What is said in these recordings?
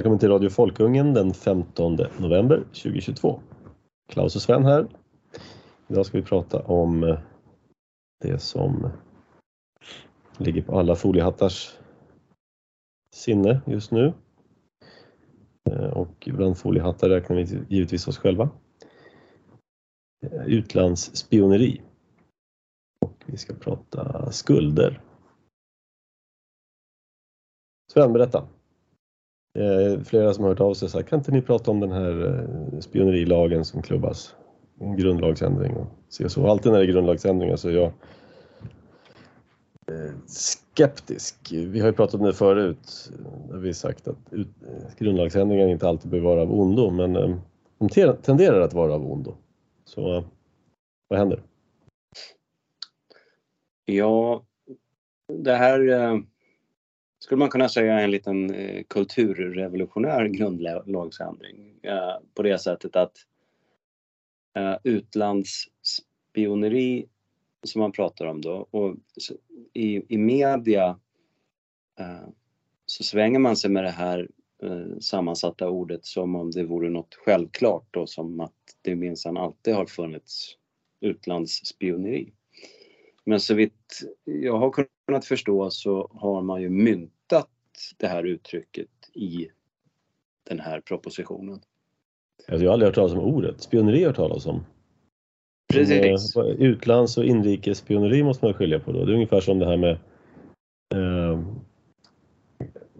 Välkommen till Radio Folkungen den 15 november 2022. Klaus och Sven här. Idag ska vi prata om eh, det som ligger på alla foliehattars sinne just nu. Eh, och bland foliehattar räknar vi givetvis oss själva. Eh, utlandsspioneri. Och vi ska prata skulder. Sven, berätta. Eh, flera som har hört av sig och sagt, kan inte ni prata om den här eh, spionerilagen som klubbas? En grundlagsändring och så. Alltid när det är grundlagsändringar så är jag eh, skeptisk. Vi har ju pratat om det förut, där vi sagt att eh, grundlagsändringar inte alltid behöver vara av ondo, men de tenderar att vara av ondo. Så vad händer? Ja, det här skulle man kunna säga en liten eh, kulturrevolutionär grundlagsändring eh, på det sättet att eh, utlandsspioneri som man pratar om då och i, i media så svänger man sig med det här sammansatta ordet som om det vore något självklart och som att det minsann alltid har funnits utlandsspioneri. Men så vitt jag har kunnat förstå så har man ju myntat det här uttrycket i den här propositionen. Alltså jag har aldrig hört talas om ordet. Spioneri har jag hört talas om. Precis. Eh, utlands och inrikesspioneri måste man skilja på då. Det är ungefär som det här med eh,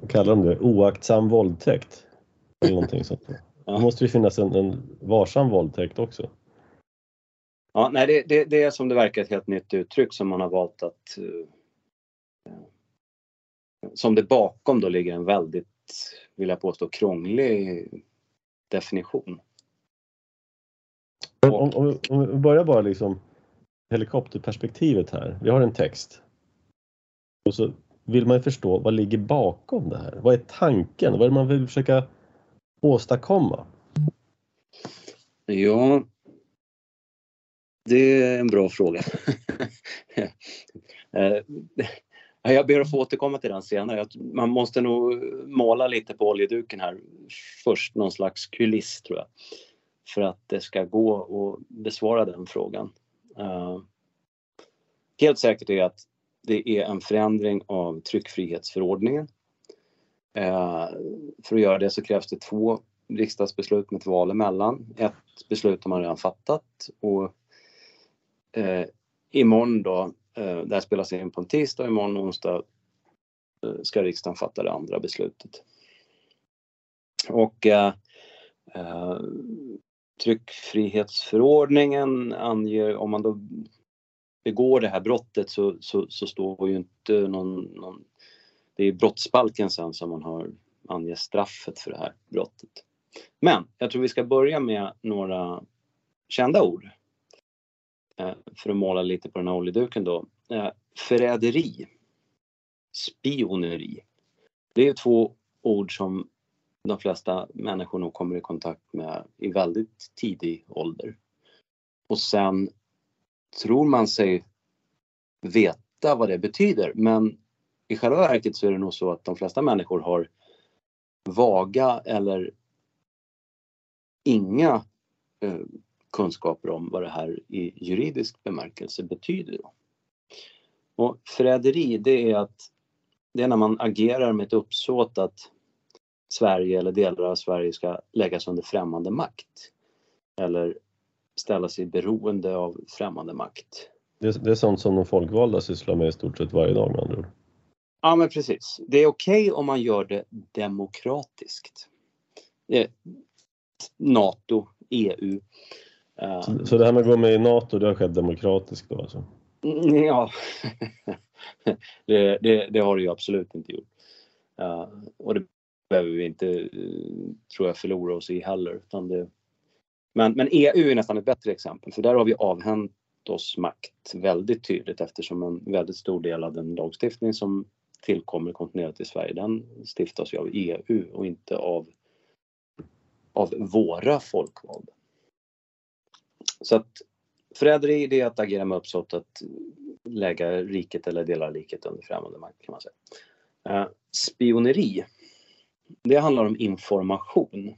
kallar de det? Oaktsam våldtäkt. Eller någonting sånt. Då måste det finnas en, en varsam våldtäkt också. Ja, nej, det, det, det, är som det verkar ett helt nytt uttryck som man har valt att... Uh, som det bakom då ligger en väldigt, vill jag påstå, krånglig definition. Om, om, om vi börjar bara liksom helikopterperspektivet här. Vi har en text. Och så vill man förstå vad ligger bakom det här. Vad är tanken? Vad är det man vill försöka åstadkomma? Ja, det är en bra fråga. Eh, jag ber att få återkomma till den senare. Man måste nog måla lite på oljeduken här först, någon slags kuliss tror jag. För att det ska gå att besvara den frågan. Eh, helt säkert är att det är en förändring av tryckfrihetsförordningen. Eh, för att göra det så krävs det två riksdagsbeslut med ett val emellan. Ett beslut har man redan fattat och eh, imorgon då, eh, det här spelas in på en tisdag, imorgon onsdag eh, ska riksdagen fatta det andra beslutet. Och eh, eh, tryckfrihetsförordningen anger om man då begår det här brottet så, så, så står ju inte någon, någon, Det är brottsbalken sen som man har anger straffet för det här brottet. Men jag tror vi ska börja med några kända ord Eh, för att måla lite på den här oljeduken då. Eh, förräderi. Spioneri. Det är två ord som de flesta människor nog kommer i kontakt med i väldigt tidig ålder. Och sen tror man sig veta vad det betyder men i själva verket så är det nog så att de flesta människor har vaga eller inga eh, kunskaper om vad det här i juridisk bemärkelse betyder. Och förräderi det är att det är när man agerar med ett uppsåt att Sverige eller delar av Sverige ska läggas under främmande makt. Eller ställa sig beroende av främmande makt. Det, det är sånt som de folkvalda sysslar med i stort sett varje dag med andra ord. Ja men precis. Det är okej okay om man gör det demokratiskt. Nato, EU så, så det här med att gå med i NATO, det har skett demokratiskt då alltså? Mm, ja, det, det, det, har det ju absolut inte gjort. Ja, och det behöver vi inte, eh, tror jag, förlora oss i heller. Utan det, men, men EU är nästan ett bättre exempel för där har vi avhänt oss makt väldigt tydligt eftersom en väldigt stor del av den lagstiftning som tillkommer kontinuerligt i Sverige den stiftas ju av EU och inte av, av våra folkvalda. Så att förräderi det är att agera med uppsåt att lägga riket eller delar av riket under främmande makt kan man säga. Eh, spioneri. det handlar om information.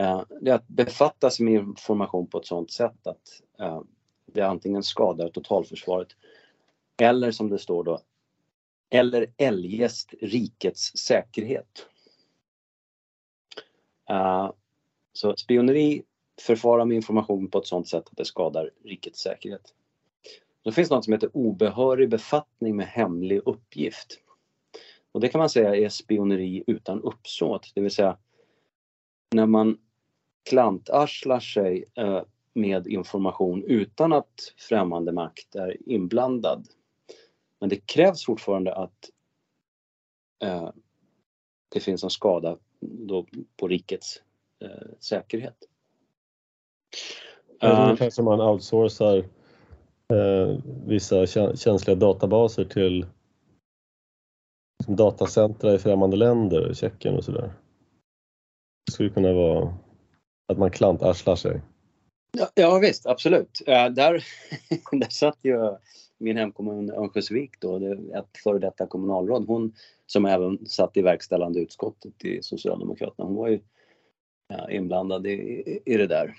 Eh, det är att befatta sig med information på ett sådant sätt att eh, det antingen skadar totalförsvaret eller som det står då, eller eljest rikets säkerhet. Uh, så spioneri, förfara med information på ett sådant sätt att det skadar rikets säkerhet. Det finns något som heter obehörig befattning med hemlig uppgift. Och det kan man säga är spioneri utan uppsåt, det vill säga när man klantarslar sig eh, med information utan att främmande makt är inblandad. Men det krävs fortfarande att eh, det finns en skada då på rikets eh, säkerhet. Det är ungefär som man outsourcar eh, vissa känsliga databaser till som datacentra i främmande länder, Tjeckien och sådär. Det skulle kunna vara att man klantarslar sig. Ja, ja visst, absolut. Uh, där, där satt ju min hemkommun Örnsköldsvik då, ett före detta kommunalråd, hon som även satt i verkställande utskottet i Socialdemokraterna, hon var ju inblandad i, i det där.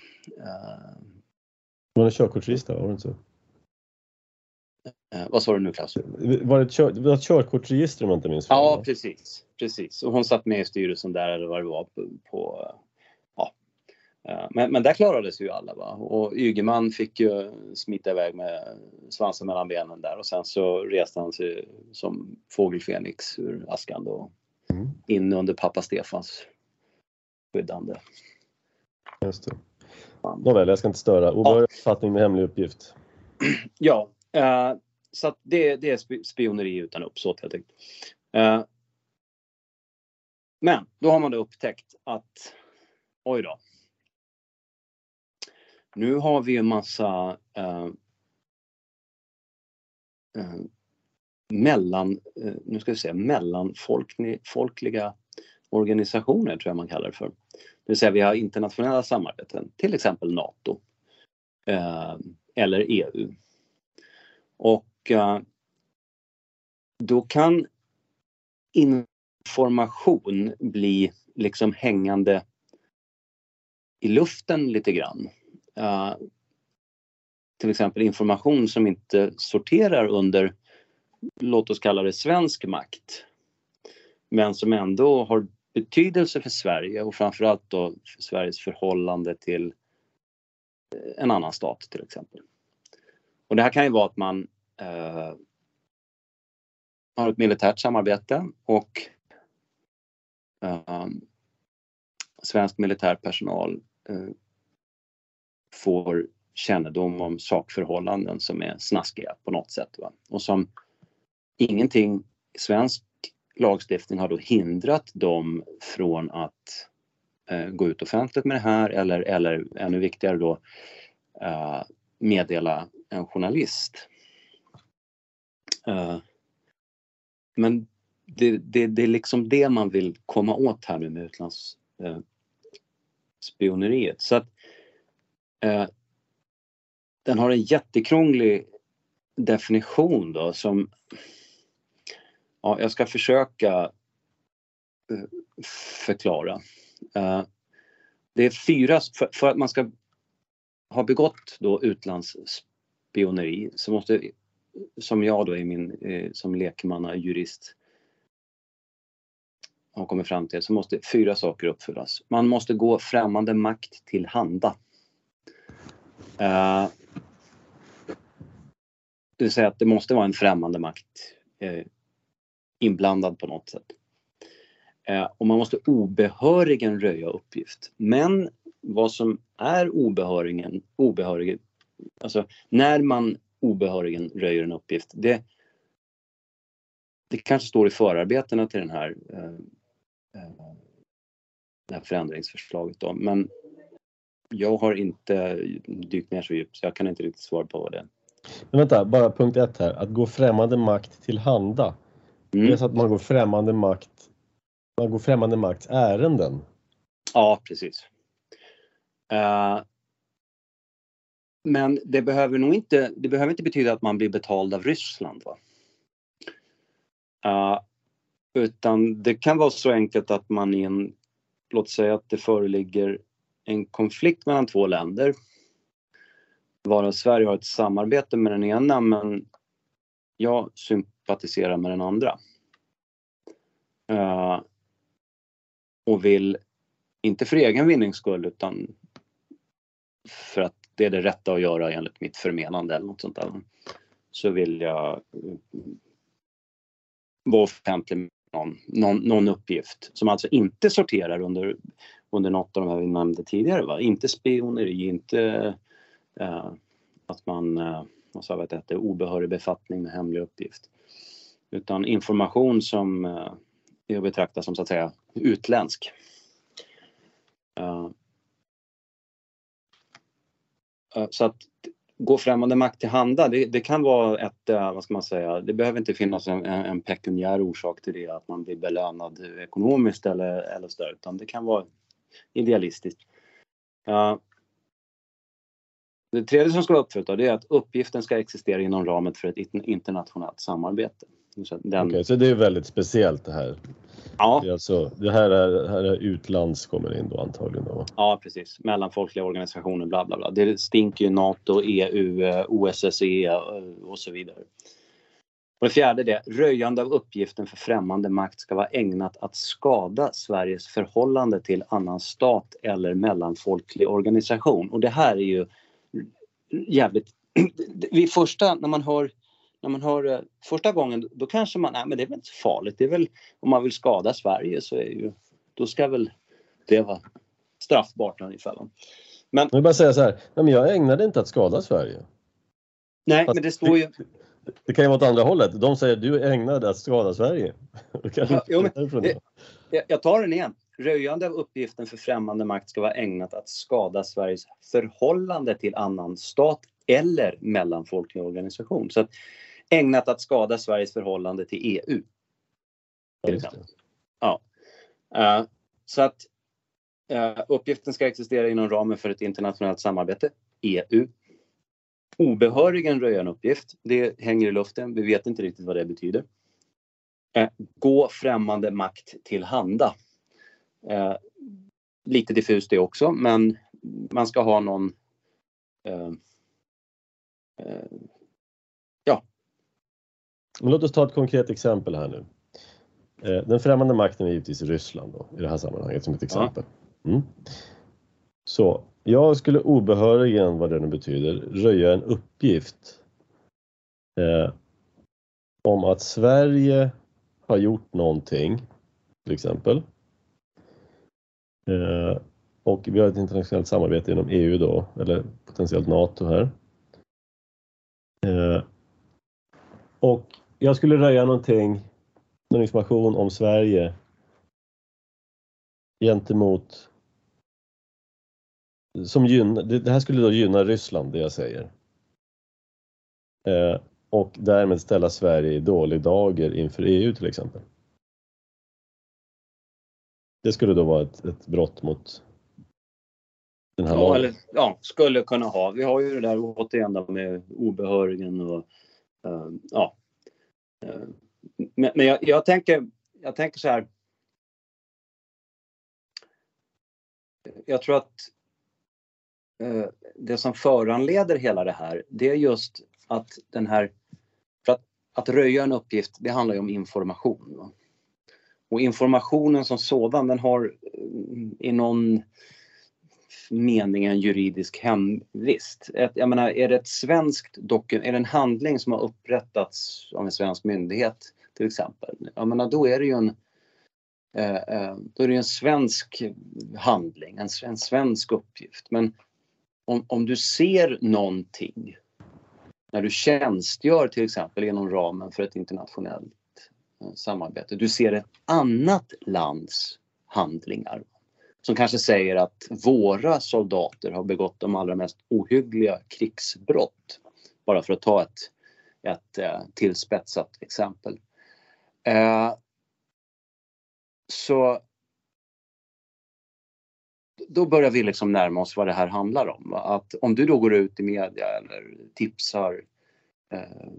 Var det körkortsregister, var det inte så? Eh, vad sa du nu Claes? Var det, ett, kör, det var ett körkortsregister om jag inte minns fel? Ja precis, precis. Och hon satt med i styrelsen där eller vad det var på, på ja. Eh, men, men där klarades ju alla va och Ygeman fick ju smita iväg med svansen mellan benen där och sen så reste han sig som fågel Fenix ur askan då mm. in under pappa Stefans skyddande. Just det. Nåväl, jag ska inte störa. Obehörig ja. med hemlig uppgift. Ja, uh, så det, det, är spioneri utan uppsåt helt enkelt. Uh, men då har man då upptäckt att oj då. Nu har vi en massa uh, mellan, nu ska vi säga mellanfolkliga organisationer tror jag man kallar det för. Det vill säga vi har internationella samarbeten, till exempel NATO eh, eller EU. Och eh, då kan information bli liksom hängande i luften lite grann. Uh, till exempel information som inte sorterar under, låt oss kalla det svensk makt. Men som ändå har betydelse för Sverige och framförallt då för Sveriges förhållande till eh, en annan stat till exempel. Och det här kan ju vara att man eh, har ett militärt samarbete och eh, svensk militär personal eh, får kännedom om sakförhållanden som är snaskiga på något sätt. Va? Och som ingenting svensk lagstiftning har då hindrat dem från att eh, gå ut offentligt med det här eller, eller ännu viktigare då eh, meddela en journalist. Eh, men det, det, det, är liksom det man vill komma åt här nu med utlandsspioneriet. Eh, Så att eh, den har en jättekrånglig definition då som ja, jag ska försöka eh, förklara. Eh, det är fyra, för, att man ska ha begått då utlandsspioneri så måste, som jag då i min, eh, som lekmannajurist har kommit fram till, så måste fyra saker uppfyllas. Man måste gå främmande makt till handa. Det vill säga att det måste vara en främmande makt inblandad på något sätt. Eh, och man måste obehörigen röja uppgift. Men vad som är obehörigen, obehörigen alltså när man obehörigen röjer en uppgift, det, det kanske står i förarbetena till den här, eh, eh, det här förändringsförslaget då, men jag har inte dykt ner så djupt så jag kan inte riktigt svara på vad det är. Men vänta, bara punkt ett här, att gå främmande makt till handa. Mm. Det är så att man går främmande makt, man går främmande makts ärenden. Ja, precis. Uh, men det behöver nog inte, det behöver inte betyda att man blir betald av Ryssland. Va? Uh, Utan det kan vara så enkelt att man i en, låt säga att det föreligger en konflikt mellan två länder. Varav Sverige har ett samarbete med den ena men jag sympatiserar med den andra. Uh, och vill, inte för egen vinnings skull utan för att det är det rätta att göra enligt mitt förmenande eller något sånt där. Så vill jag uh, vara offentlig med någon, någon, någon, uppgift som alltså inte sorterar under, under något av de här vi nämnde tidigare. Va? Inte spioneri, inte uh, att man uh, vad sa vi att det hette, obehörig befattning med hemlig uppgift. Utan information som eh, är att betrakta som så att säga utländsk. Eh, eh, så att gå främmande makt till handa, det, det, kan vara ett, vad ska man säga, det behöver inte finnas en, en pekuniär orsak till det, att man blir belönad ekonomiskt eller, eller så där, utan det kan vara idealistiskt. Det tredje som ska vara uppfyllt är att uppgiften ska existera inom ramen för ett internationellt samarbete. Så, den... okay, så det är väldigt speciellt det här? Ja. Det, är alltså, det här är, här är utlands kommer in då antagligen? Då. Ja precis, mellanfolkliga organisationer bla bla bla. Det stinker ju NATO, EU, OSSE och så vidare. Och det fjärde det, röjande av uppgiften för främmande makt ska vara ägnat att skada Sveriges förhållande till annan stat eller mellanfolklig organisation. Och det här är ju jävligt... Vid första, när man hör när man hör eh, första gången då kanske man, nej men det är väl inte så farligt. Det är väl om man vill skada Sverige så är ju, då ska väl det vara straffbart ungefär. Men, jag vill bara säga så här, men jag ägnade inte att skada Sverige. Nej, Fast men det står ju... Det, det kan ju vara åt andra hållet. De säger du ägnade att skada Sverige. Ja, jo, men, det, jag tar den igen. Röjande av uppgiften för främmande makt ska vara ägnat att skada Sveriges förhållande till annan stat eller mellanfolklig organisation. Så att, ägnat att skada Sveriges förhållande till EU. Till ja. Uh, så att uh, uppgiften ska existera inom ramen för ett internationellt samarbete, EU. Obehörigen röja en uppgift, det hänger i luften, vi vet inte riktigt vad det betyder. Uh, gå främmande makt till handa. Eh, lite diffust det också, men man ska ha någon... Eh, eh, ja. Men låt oss ta ett konkret exempel här nu. Eh, den främmande makten är givetvis Ryssland då, i det här sammanhanget som ett exempel. Mm. Så jag skulle obehörigen, vad det nu betyder, röja en uppgift eh, om att Sverige har gjort någonting, till exempel, Eh, och vi har ett internationellt samarbete inom EU då, eller potentiellt NATO här. Eh, och jag skulle röja någonting, någon information om Sverige gentemot som gynna, det här skulle då gynna Ryssland, det jag säger. Eh, och därmed ställa Sverige i dålig dager inför EU till exempel. Det skulle då vara ett, ett brott mot den här ja, lagen? Eller, ja, skulle kunna ha. Vi har ju det där återigen med obehörigen och uh, ja. Uh, men, men jag, jag, tänker, jag tänker så här. Jag tror att uh, det som föranleder hela det här, det är just att den här, för att, att röja en uppgift, det handlar ju om information. Va? Och informationen som sådan den har eh, i någon mening en juridisk hemvist. Ett, jag menar, är det ett svenskt dokument, är det en handling som har upprättats av en svensk myndighet till exempel, jag menar, då är det ju en eh, eh, då är det en svensk handling, en, en svensk uppgift. Men om, om du ser någonting när du tjänstgör till exempel inom ramen för ett internationellt samarbete. Du ser ett annat lands handlingar som kanske säger att våra soldater har begått de allra mest ohyggliga krigsbrott. Bara för att ta ett, ett eh, tillspetsat exempel. Eh, så då börjar vi liksom närma oss vad det här handlar om. Att om du då går ut i media eller tipsar eh,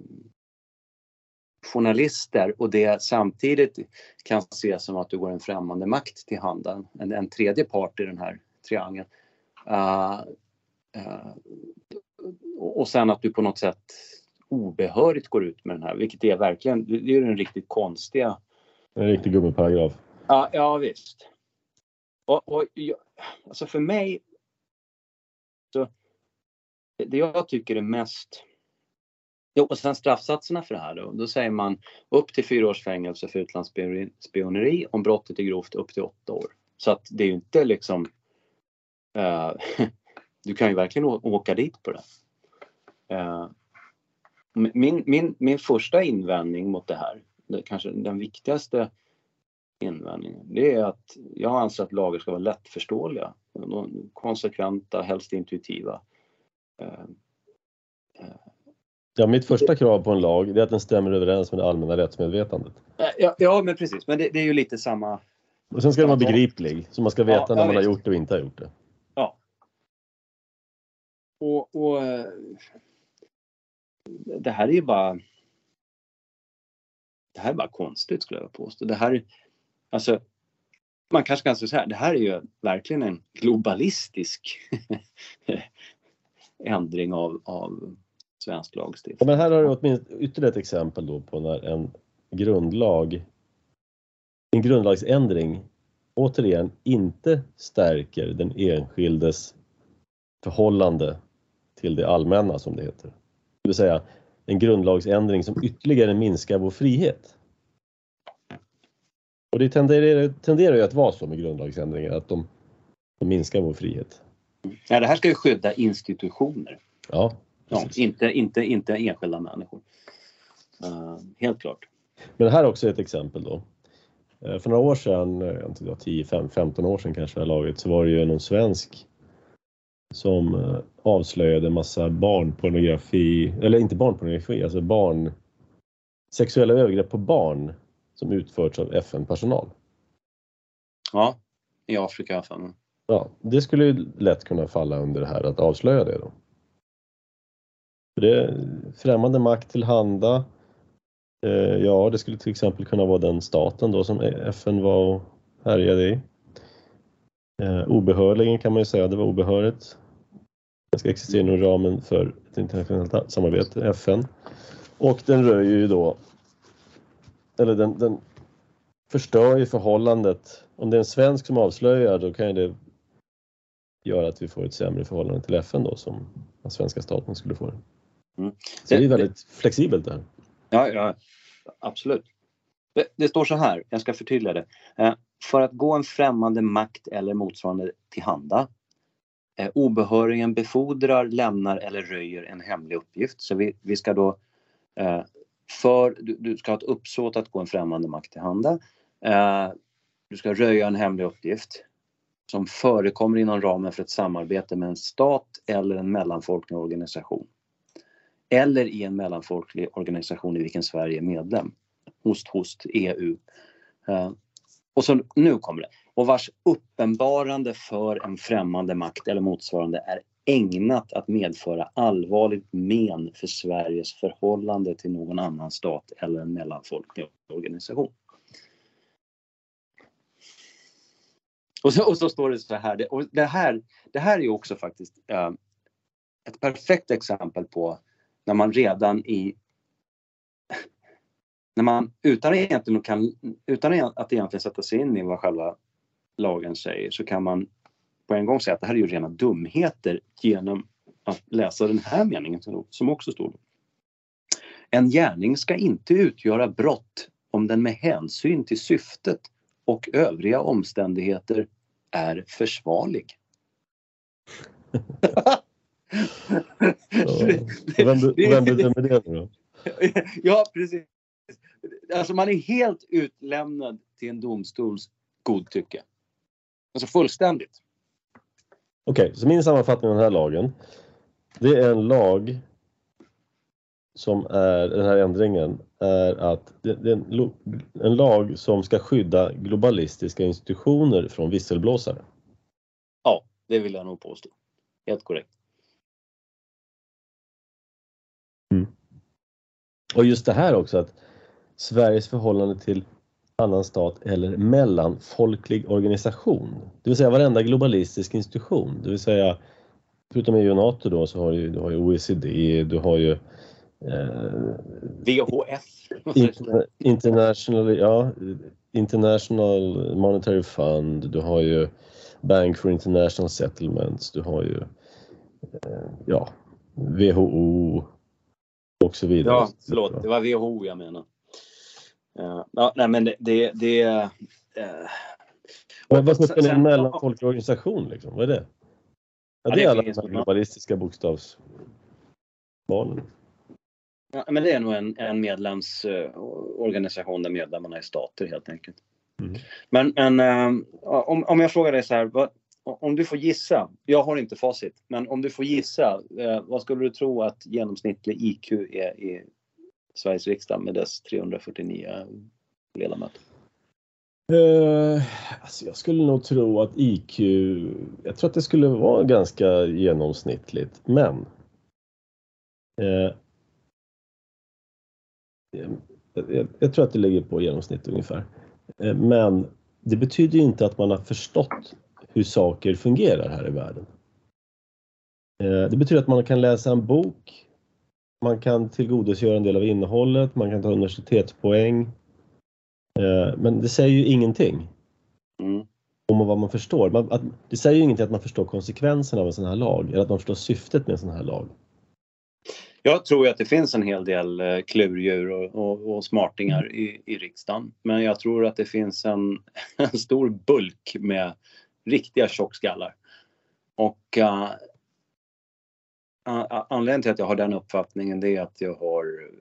journalister och det samtidigt kan ses som att du går en främmande makt till handen, en, en tredje part i den här triangeln. Uh, uh, och sen att du på något sätt obehörigt går ut med den här, vilket är verkligen, det är ju den riktigt konstiga. En riktig gummiparagraf. Ja, ja visst. Och, och alltså för mig, så det jag tycker är mest Jo, och sen straffsatserna för det här då. Då säger man upp till fyra års fängelse för utlandsspioneri om brottet är grovt upp till åtta år. Så att det är ju inte liksom Eh, Du kan ju verkligen åka dit på det. Eh, min, min, min första invändning mot det här, det kanske den viktigaste invändningen, det är att jag anser att lagar ska vara lättförståeliga, konsekventa, helst intuitiva. Eh, Ja, mitt första krav på en lag är att den stämmer överens med det allmänna rättsmedvetandet. Ja, ja men precis, men det, det är ju lite samma. Och sen ska den vara begriplig, så man ska veta Ja, när man har gjort det och inte har gjort det. Ja. Och, och eh, det här är ju bara det här är bara konstigt skulle jag påstå. Det här, alltså, man kanske kan säga så här, det här är ju verkligen en globalistisk ändring av, av svensk Ja, lagstiftning. men här har du åtminstone ytterligare ett exempel då på när en grundlag, en grundlagsändring återigen inte stärker den enskildes förhållande till det allmänna som det heter. Det vill säga en grundlagsändring som ytterligare minskar vår frihet. Och det tenderar, tenderar ju att vara så med grundlagsändringar, att de, de minskar vår frihet. Ja, det här ska ju skydda institutioner, Ja, ja, inte, inte, inte enskilda människor. Eh, helt klart. Men här är också ett exempel då. Eh, För några år sedan, eh, jag vet inte, 10, 5, 15 år sedan kanske det här laget, så var det ju någon svensk som eh, avslöjade massa barnpornografi, eller inte barnpornografi, alltså barn, sexuella övergrepp på barn som utförts av FN-personal. Ja, i Afrika fall. Ja, det skulle ju lätt kunna falla under det här att avslöja det då. För det främmande makt tillhanda. Eh, ja, det skulle till exempel kunna vara den staten då som FN var och härjade i. Eh, obehörligen kan man ju säga, det var obehörigt. Det ska existera inom ramen för ett internationellt samarbete, FN. Och den röjer ju då, eller den, den förstör ju förhållandet. Om det är en svensk som avslöjar då kan ju det göra att vi får ett sämre förhållande till FN då som den svenska staten skulle få. Mm. Så det är Det- väldigt flexibelt det här. Ja, ja absolut. Det, det står så här, jag ska förtydliga det. Eh, för att gå en främmande makt eller motsvarande tillhanda. Eh, obehörigen befordrar, lämnar eller röjer en hemlig uppgift. Så vi, vi ska då eh, för, du, du ska ha ett uppsåt att gå en främmande makt till handa. Eh, du ska röja en hemlig uppgift som förekommer inom ramen för ett samarbete med en stat eller en mellanfolklig organisation eller i en mellanfolklig organisation i vilken Sverige är medlem. Host, host, EU. Eh, och så nu kommer det. Och vars uppenbarande för en främmande makt eller motsvarande är ägnat att medföra allvarligt men för Sveriges förhållande till någon annan stat eller en mellanfolklig organisation. Och så, och så står det så här, det, och det här, det här är ju också faktiskt eh, ett perfekt exempel på när man redan i när man utan, egentligen kan, utan att egentligen sätta sig in i vad själva lagen säger så kan man på en gång säga att det här är ju rena dumheter genom att läsa den här meningen som- som också står. En gärning ska inte utgöra brott om den med hänsyn till syftet och övriga omständigheter är försvarlig. Och Vem, vem bedömer det nu då? ja, precis. Alltså man är helt utlämnad till en domstols godtycke. Alltså fullständigt. Okej, så min sammanfattning av den här lagen. Det är en lag som är, den här ändringen, är att det, det är en, en lag som ska skydda globalistiska institutioner från visselblåsare. Ja, det vill jag nog påstå. Helt korrekt. Och just det här också att Sveriges förhållande till annan stat eller mellanfolklig organisation. Det vill säga varenda globalistisk institution. Det vill säga förutom EU och NATO då så har du, du har ju OECD, du har ju eh, VHF. Inter, international, ja, International Monetary Fund, du har ju Bank for International Settlements, du har ju eh, ja, WHO och så vidare. Ja, förlåt, det var WHO jag menade. Uh, ja, nej men det... det, det uh, vad är en mellanfolklig organisation liksom? Vad är det? Ja, det, det är alla de här globalistiska bokstavsbarnen. Ja, men det är nog en, en medlemsorganisation där medlemmarna är stater helt enkelt. Mm. Men, men um, om, om jag frågar dig så här, vad, om du får gissa, jag har inte facit, men om du får gissa, eh, vad skulle du tro att genomsnittlig IQ är i Sveriges riksdag med dess 349 ledamöter? Uh, alltså jag skulle nog tro att IQ, jag tror att det skulle vara ganska genomsnittligt, men uh, jag, jag, tror att det ligger på genomsnitt ungefär. Uh, men det betyder ju inte att man har förstått hur saker fungerar här i världen. Det betyder att man kan läsa en bok, man kan tillgodogöra en del av innehållet, man kan ta universitetspoäng, Eh, men det säger ju ingenting mm. om vad man förstår. Man, att, det säger ju ingenting att man förstår konsekvenserna av en sån här lag eller att man förstår syftet med en sån här lag. Jag tror att det finns en hel del eh, klurdjur och, och, och smartingar i, i riksdagen. Men jag tror att det finns en, en stor bulk med riktiga tjockskallar. Och uh, anledningen till att jag har den uppfattningen det är att jag har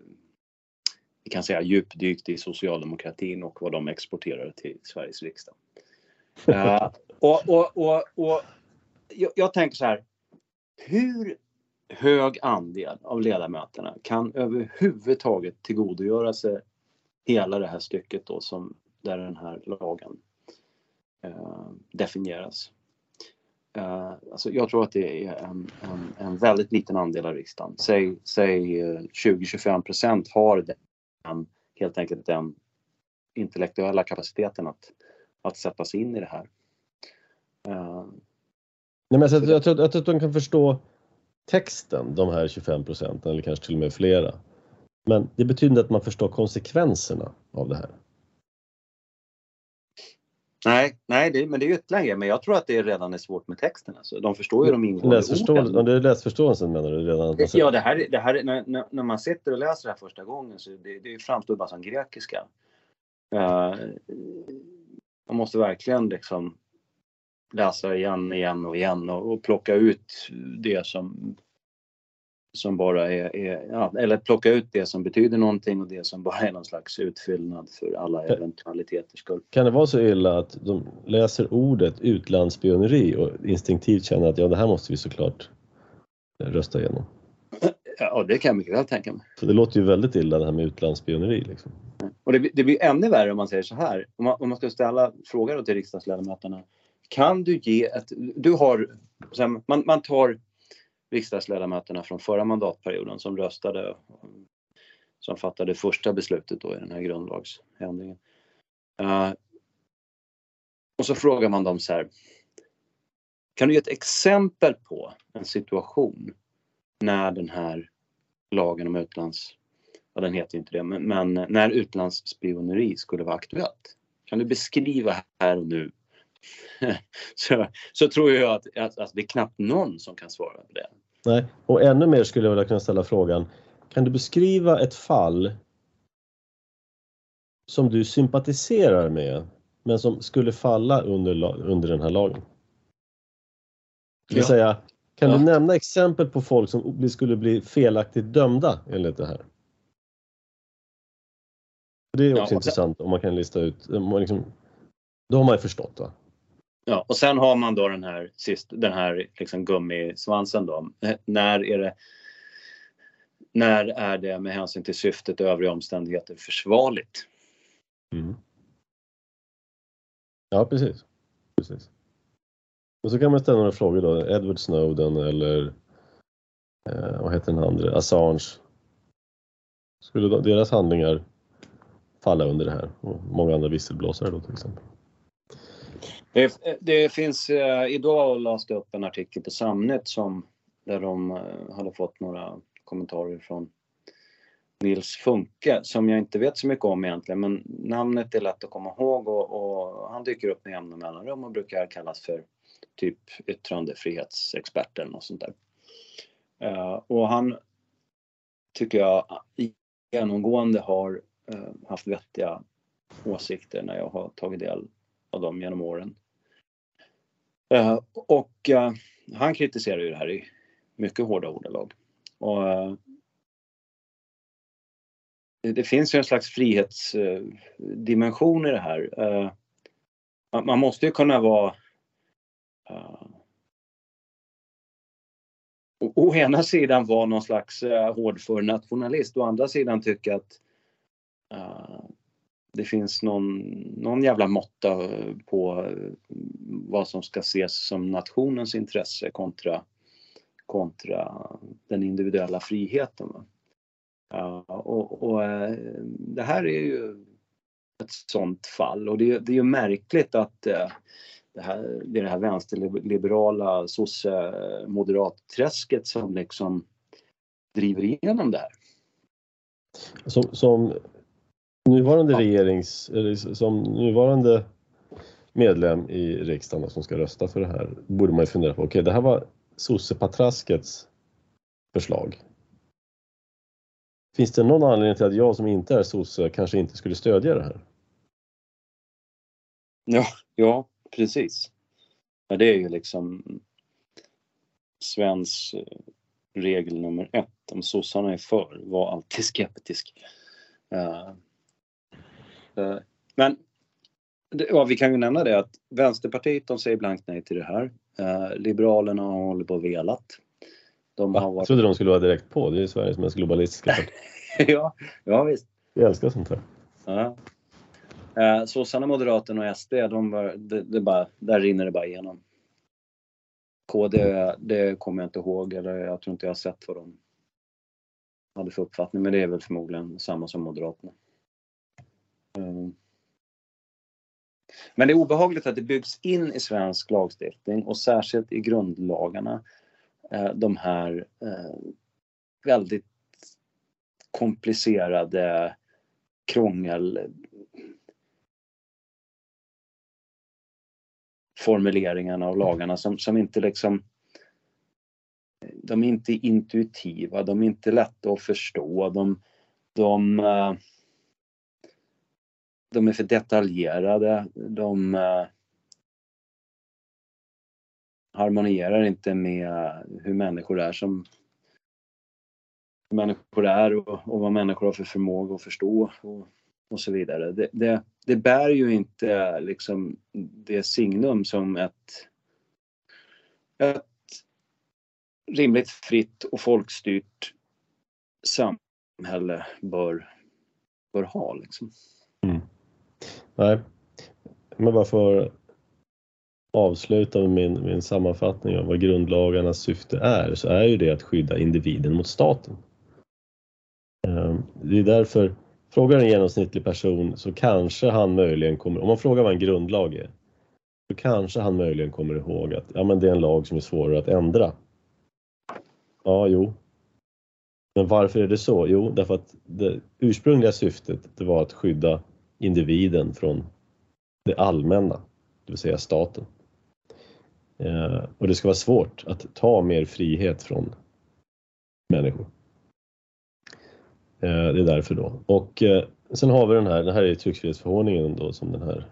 vi kan säga djupdykt i socialdemokratin och vad de exporterar till Sveriges riksdag. uh, och, och, och, och jag, jag, tänker så här. Hur hög andel av ledamöterna kan överhuvudtaget tillgodogöra sig hela det här stycket då som där den här lagen definieras? Uh, alltså jag tror att det är en, en, en, väldigt liten andel av riksdagen. Säg, säg 20-25 procent har han helt enkelt den intellektuella kapaciteten att, att sätta sig in i det här. Nej, men jag, jag, tror, jag tror att de kan förstå texten, de här 25 procenten eller kanske till och med flera. Men det betyder inte att man förstår konsekvenserna av det här. Nej, nej det, men det är ju ett läge. Men jag tror att det redan är svårt med texten. Alltså. De förstår ju de ingående orden. Det är läsförståelsen menar du redan? Ja, det här, det här, när, när man sitter och läser det här första gången så det, det framstår bara som grekiska. Uh, man måste verkligen liksom läsa igen, igen och igen och, och plocka ut det som som bara är, är ja, eller plocka ut det som betyder någonting och det som bara är någon slags utfyllnad för alla eventualiteters skull. Kan det vara så illa att de läser ordet utlandsspioneri och instinktivt känner att ja, det här måste vi såklart rösta igenom? Ja, det kan jag mycket väl tänka mig. För det låter ju väldigt illa det här med utlandsspioneri. Liksom. Och det, det blir ännu värre om man säger så här. Om man, om man ska ställa frågor till riksdagsledamöterna. Kan du ge ett... Du har... Man, man tar riksdagsledamöterna från förra mandatperioden som röstade, som fattade första beslutet då i den här grundlagsändringen. Uh, och så frågar man dem så här. Kan du ge ett exempel på en situation när den här lagen om utlands, ja den heter inte det, men, men när utlandsspioneri skulle vara aktuellt? Kan du beskriva här och nu så, så tror jag att, att, att, det är knappt någon som kan svara på det. Nej, och ännu mer skulle jag vilja kunna ställa frågan. Kan du beskriva ett fall som du sympatiserar med men som skulle falla under, under den här lagen? Det vill ja. säga, kan ja. du nämna exempel på folk som skulle bli felaktigt dömda enligt det här? Det är också ja, intressant om man kan lista ut, liksom, då har man ju förstått va? Ja, och sen har man då den här, sist, den här liksom gummisvansen då. Eh, när är det när är det med hänsyn till syftet och övriga omständigheter försvarligt? Mm. Ja, precis. precis. Och så kan man ställa några frågor då. Edward Snowden eller eh, vad heter den andra? Assange. Skulle deras handlingar falla under det här och många andra visselblåsare då till exempel. Det, det finns, eh, idag lades det upp en artikel på Samnet som, där de eh, hade fått några kommentarer från Nils Funke som jag inte vet så mycket om egentligen men namnet är lätt att komma ihåg och, och han dyker upp med jämna mellanrum och brukar kallas för typ yttrandefrihetsexperten och sånt där. Uh, och han tycker jag genomgående har uh, haft vettiga åsikter när jag har tagit del av dem genom åren. Eh, och eh, han kritiserar ju det här i mycket hårda ordalag. Och, eh, det, finns ju en slags frihetsdimension i det här. man måste ju kunna vara å ena sidan vara någon slags hårdför nationalist å andra sidan tycka att det finns någon, någon jävla måtta på vad som ska ses som nationens intresse kontra, kontra den individuella friheten. Uh, och, och uh, det här är ju ett sånt fall och det, det är ju märkligt att eh, det, här, det är det här vänsterliberala sosse-moderatträsket som liksom driver igenom det här. Som, som nuvarande regerings, som nuvarande medlem i riksdagen som ska rösta för det här borde man ju fundera på, okej okay, det här var sossepatraskets förslag. Finns det någon anledning till att jag som inte är sosse kanske inte skulle stödja det här? Ja, ja Precis. Ja, det är ju liksom svensk eh, regel nummer ett. Om sossarna är för, var alltid skeptisk. Uh, men ja, vi kan ju nämna det att Vänsterpartiet de säger blankt nej till det här. Uh, Liberalerna har hållit på och velat. De har varit... Jag trodde de skulle vara direkt på. Det är ju Sveriges mest globalistiska parti. ja, ja visst. Vi älskar sånt här. Ja. Eh, Sossarna, Moderaterna och SD, de var, det, det bara, där rinner det bara igenom. KD, det kommer jag inte ihåg eller jag tror inte jag har sett vad de hade för uppfattning men det är väl förmodligen samma som Moderaterna. Ehm. Men det är obehagligt att det byggs in i svensk lagstiftning och särskilt i grundlagarna eh, de här eh, väldigt komplicerade krångel formuleringarna av lagarna som, som inte liksom de är inte intuitiva, de är inte lätta att förstå, de, de, eh, de är för detaljerade, de eh, harmonierar inte med hur människor är som hur människor är och, och vad människor har för förmåga att förstå och, och så vidare. Det, det, det bär ju inte liksom det signum som ett, ett rimligt fritt och folkstyrt samhälle bör, bör ha. Liksom. Mm. Nej, men bara för avsluta med min, min sammanfattning av vad grundlagarnas syfte är så är ju det att skydda individen mot staten. Ehm, det är därför Frågar en genomsnittlig person så kanske han möjligen kommer, om man frågar vad en grundlag är, så kanske han möjligen kommer ihåg att ja, men det är en lag som är svårare att ändra. Ja, jo. Men varför är det så? Jo, därför att det ursprungliga syftet det var att skydda individen från det allmänna, det vill säga staten. Eh, och det ska vara svårt att ta mer frihet från människor. Eh, det är därför då. Och eh, sen har vi den här, det här är tryckfrihetsförordningen då som den här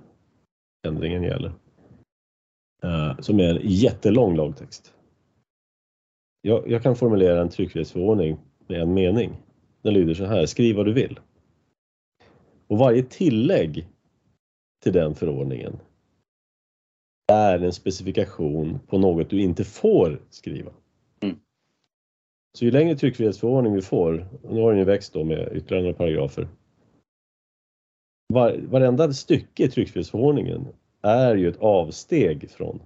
ändringen gäller. Som är en jättelång lagtext. Jag, jag kan formulera en tryckfrihetsförordning med en mening. Den lyder så här, skriv vad du vill. Och varje tillägg till den förordningen är en specifikation på något du inte får skriva. Så ju längre tryckfrihetsförordning vi får, och nu har den ju växt då med ytterligare några paragrafer. Var, varenda stycke i tryckfrihetsförordningen är ju ett avsteg från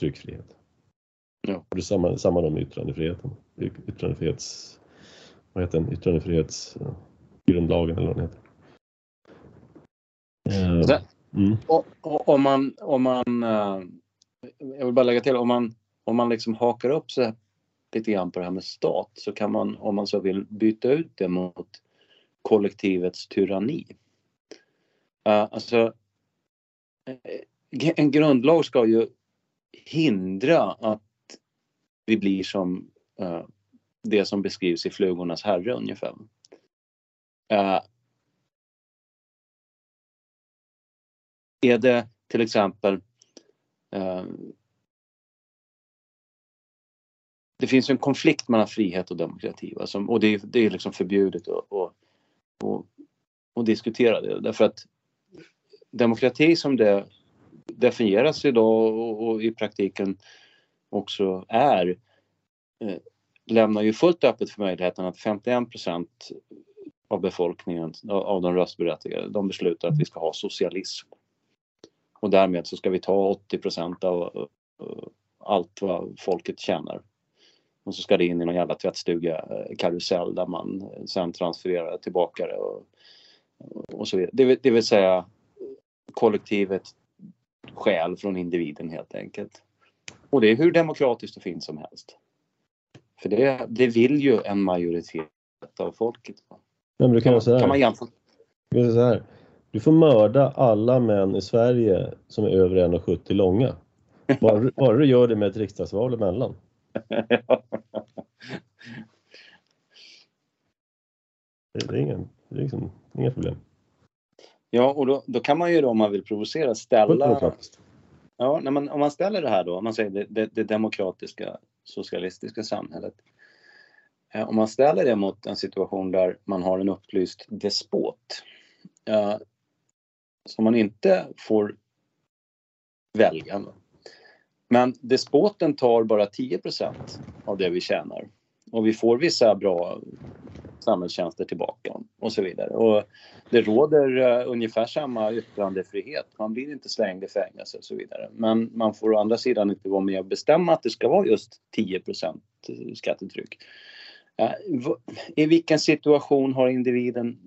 tryckfrihet. Ja. Och det samma, samma med yttrandefriheten. Yttrandefrihets... Vad heter den? Yttrandefrihetsgrundlagen eller vad den heter. Eh, mm. Och, och, om man, om man eh, jag vill bara lägga till, om man, om man liksom hakar upp sig lite grann på det här med stat så kan man, om man så vill, byta ut det mot kollektivets tyranni. Eh, alltså, en grundlag ska ju hindra att vi blir som det som beskrivs i Flugornas herre ungefär. Är det till exempel eh, det finns en konflikt mellan frihet och demokrati va, som, och det är, det är liksom förbjudet att, och, och, och diskutera det därför att demokrati som det definieras idag och, och i praktiken också är eh, lämnar ju fullt öppet för möjligheten att 51 procent av befolkningen, av av de röstberättigade, de beslutar att vi ska ha socialism. Och därmed så ska vi ta 80 procent av eh, allt vad folket tjänar. Och så ska det in i någon jävla tvättstuga eh, karusell där man eh, sen transfererar tillbaka det och, och så vidare. Det, vill- det vill säga kollektivet skäl från individen helt enkelt. Och det är hur demokratiskt och fint som helst. För det, det vill ju en majoritet av folket. Nej, men du kan, Kan, här. kan man jämföra? Så här. Du får mörda alla män i Sverige som är över 1,70 långa. Bara, bara du gör det med ett riksdagsval emellan. Det, är, ingen, det är liksom, inga problem. Ja, och då, då kan man ju då om man vill provocera ställa... Ja, när man, om man ställer det här då, om man säger det, det, det demokratiska socialistiska samhället. Eh, om man ställer det mot en situation där man har en upplyst despot. Eh, som man inte får välja. Men despoten tar bara 10% av det vi tjänar. Och vi får vissa bra samhällstjänster tillbaka och så vidare. Och det råder uh, ungefär samma yttrandefrihet. Man blir inte slängd i fängelse och så vidare. Men man får å andra sidan inte vara med och bestämma att det ska vara just 10 skattetryck. Uh, I vilken situation har individen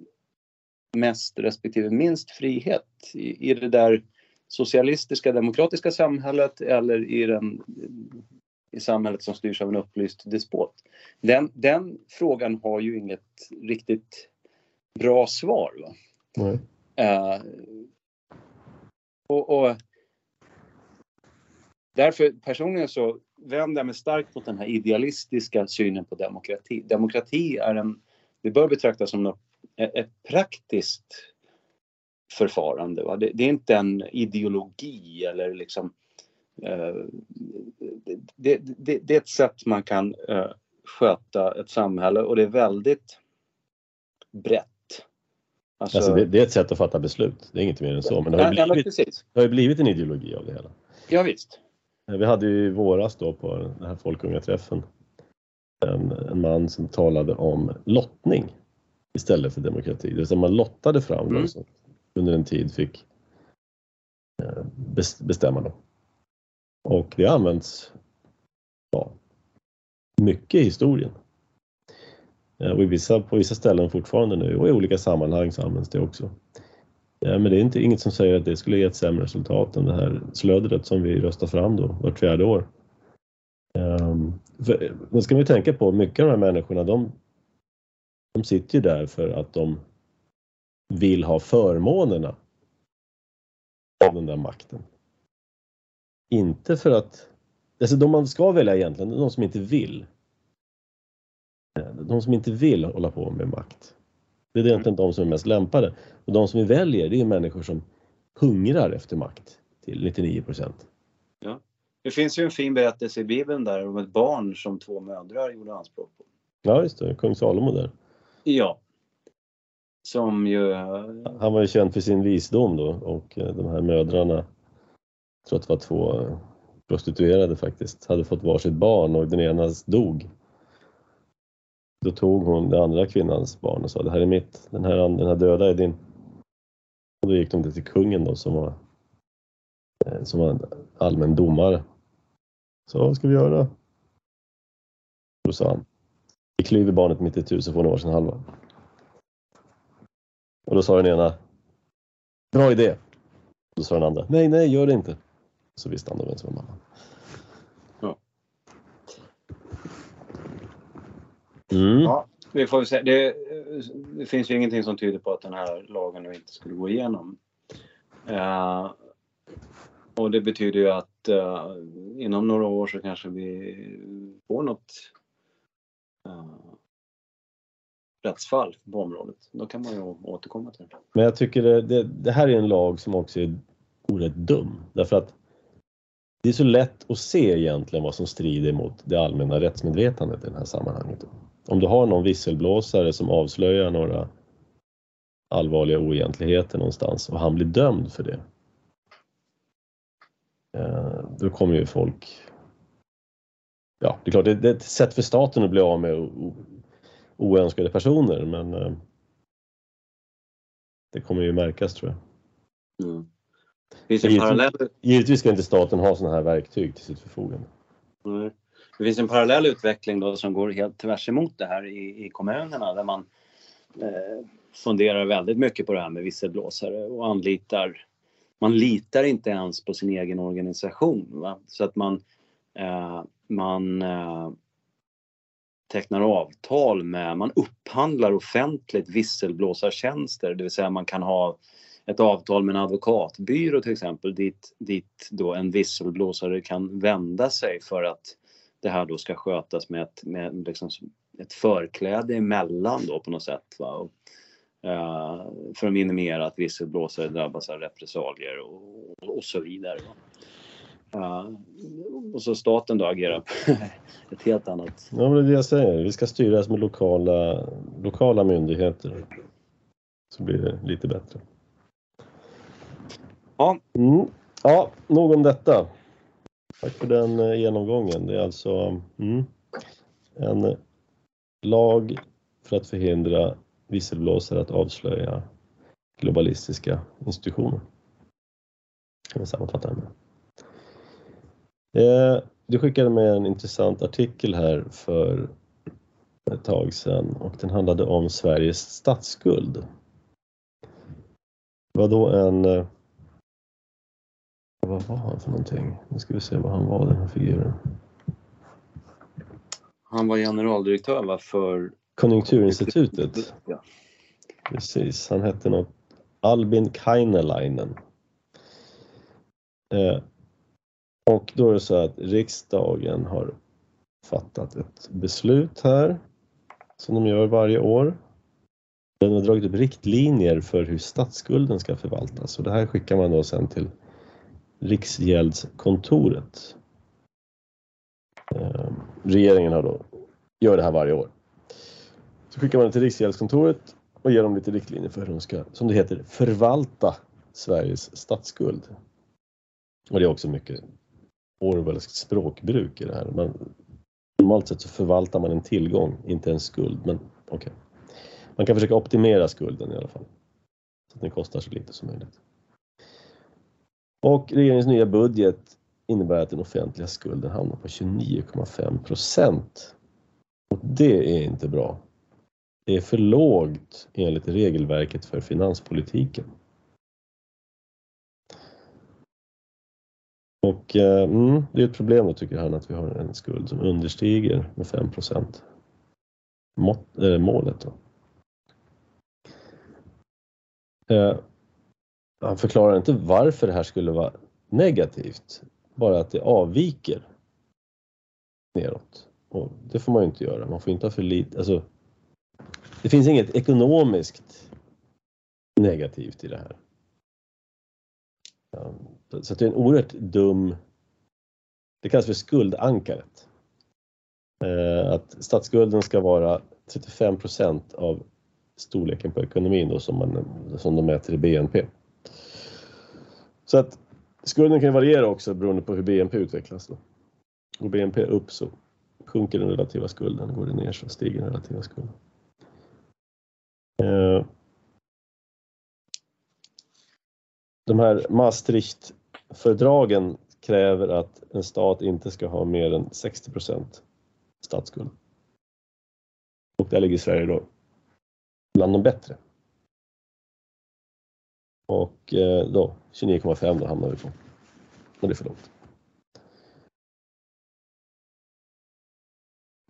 mest respektive minst frihet? I, i det där socialistiska demokratiska samhället eller i, den, i samhället som styrs av en upplyst despot? Den, den frågan har ju inget riktigt bra svar. Va? Nej. Eh, och, och därför personligen så vänder jag mig starkt mot den här idealistiska synen på demokrati. Demokrati är en, det bör betraktas som något, ett praktiskt förfarande. Va? Det, det är inte en ideologi eller liksom eh, det, det, det är ett sätt man kan eh, sköta ett samhälle och det är väldigt brett. Alltså, Alltså det, det är ett sätt att fatta beslut. Det är inget mer än så. Men det har ju ja, blivit, det har ju blivit en ideologi av det hela. Ja, visst. Vi hade ju i våras då på den här folkungaträffen en, en man som talade om lottning istället för demokrati. Det vill säga man lottade fram Mm. de som under en tid fick eh, bes- bestämma dem. Och det används ja, mycket i historien. Eh, Och i vissa, på vissa ställen fortfarande nu och i olika sammanhang så används det också. Ja, men det är inte, inget som säger att det skulle ge ett sämre resultat än det här slödret som vi röstar fram då vart fjärde år. Um, för, då ska vi tänka på, mycket av de här människorna de, de sitter ju där för att de vill ha förmånerna av den där makten. Inte för att, alltså de man ska välja egentligen, de som inte vill. De som inte vill hålla på med makt. Det är egentligen de som är mest lämpade. Och de som vi väljer, det är människor som hungrar efter makt till 99 procent. Det finns ju en fin berättelse i Bibeln där om ett barn som två mödrar gjorde anspråk på. Ja, just det, kung Salomo där. Ja. Som ju... Han var ju känd för sin visdom då och eh, de här mödrarna, jag tror att det var två eh, prostituerade faktiskt, hade fått varsitt barn och den ena dog. Då tog hon den andra kvinnans barn och sa det här är mitt, den här, den här döda är din. Och då gick de till kungen då som var, eh, som var en allmän domare. Så vad ska vi göra? Då sa han, vi klyver barnet mitt i tu så får ni varsin halva. Och då sa den ena, Bra idé. Då sa den andra, nej, nej, gör det inte. Så visste han då vem som var mamma. Ja. Mm. Ja, vi får se. Det, det finns ju ingenting som tyder på att den här lagen nu inte skulle gå igenom. Uh, och det betyder ju att uh, inom några år så kanske vi får något Eh, rättsfall på området. Då kan man ju återkomma till det. Men jag tycker det, det, det här är en lag som också är orätt dum. Därför att det är så lätt att se egentligen vad som strider mot det allmänna rättsmedvetandet i det här sammanhanget. Om du har någon visselblåsare som avslöjar några allvarliga oegentligheter någonstans och han blir dömd för det. Eh, då kommer ju folk... Ja, det är klart, det är ett sätt för staten att bli av med oönskade personer men eh, det kommer ju märkas tror jag. Mm. Finns en parallell... Givetvis ska inte staten ha sådana här verktyg till sitt förfogande. Mm. Det finns en parallell utveckling då som går helt tvärs emot det här i, i kommunerna där man eh, funderar väldigt mycket på det här med visselblåsare och anlitar man litar inte ens på sin egen organisation. Va? Så att man, Eh, man eh, tecknar avtal med, man upphandlar offentligt visselblåsartjänster, det vill säga man kan ha ett avtal med en advokatbyrå till exempel dit, dit då en visselblåsare kan vända sig för att det här då ska skötas med ett, med liksom ett förkläde emellan då på något sätt. Va? Och, uh, för att minimera att visselblåsare drabbas av repressalier och, och så vidare. Va? Och så staten då agerar på ett helt annat... Ja, men det är det jag säger. Vi ska styras med lokala, lokala myndigheter. Så blir det lite bättre. Ja. Mm. Ja, nog om detta. Tack för den eh, genomgången. Det är alltså mm, en lag för att förhindra visselblåsare att avslöja globalistiska institutioner. Kan vi sammanfatta det med. Eh, du skickade med en intressant artikel här för ett tag sedan och den handlade om Sveriges statsskuld. Det var då en... Eh, vad var han för någonting? Nu ska vi se vad han var den här figuren. Han var generaldirektör va, för Konjunkturinstitutet. Ja. Precis, han hette något Albin Kainelainen. Eh, och då är det så att riksdagen har fattat ett beslut här som de gör varje år. Den har dragit upp riktlinjer för hur statsskulden ska förvaltas och det här skickar man då sen till Riksgäldskontoret. Eh, regeringen har då, gör det här varje år. Så skickar man det till Riksgäldskontoret och ger dem lite riktlinjer för hur de ska, som det heter, förvalta Sveriges statsskuld. Och det är också mycket Orwellskt språkbruk i det här. Man, normalt sett så förvaltar man en tillgång, inte en skuld. Men Okay. Man kan försöka optimera skulden i alla fall. Så att den kostar så lite som möjligt. Och regeringens nya budget innebär att den offentliga skulden hamnar på 29,5 procent. Och det är inte bra. Det är för lågt enligt regelverket för finanspolitiken. Och eh, mm, det är ett problem då tycker han att vi har en skuld som understiger med 5 Mått, äh, målet. Då. Eh, han förklarar inte varför det här skulle vara negativt, bara att det avviker neråt. Och det får man ju inte göra, man får inte ha för lite, alltså det finns inget ekonomiskt negativt i det här. Så det är en oerhört dum, det kallas för skuldankaret. Eh, att statsskulden ska vara 35% av storleken på ekonomin då som, man, som de mäter i BNP. Så att skulden kan variera också beroende på hur BNP utvecklas. Då. Går BNP upp så sjunker den relativa skulden, går det ner så stiger den relativa skulden. Eh, de här Maastricht Fördragen kräver att en stat inte ska ha mer än 60 statsskuld. Och där ligger Sverige då bland de bättre. Och eh, då 29,5 då hamnar vi på. Men det är för lågt.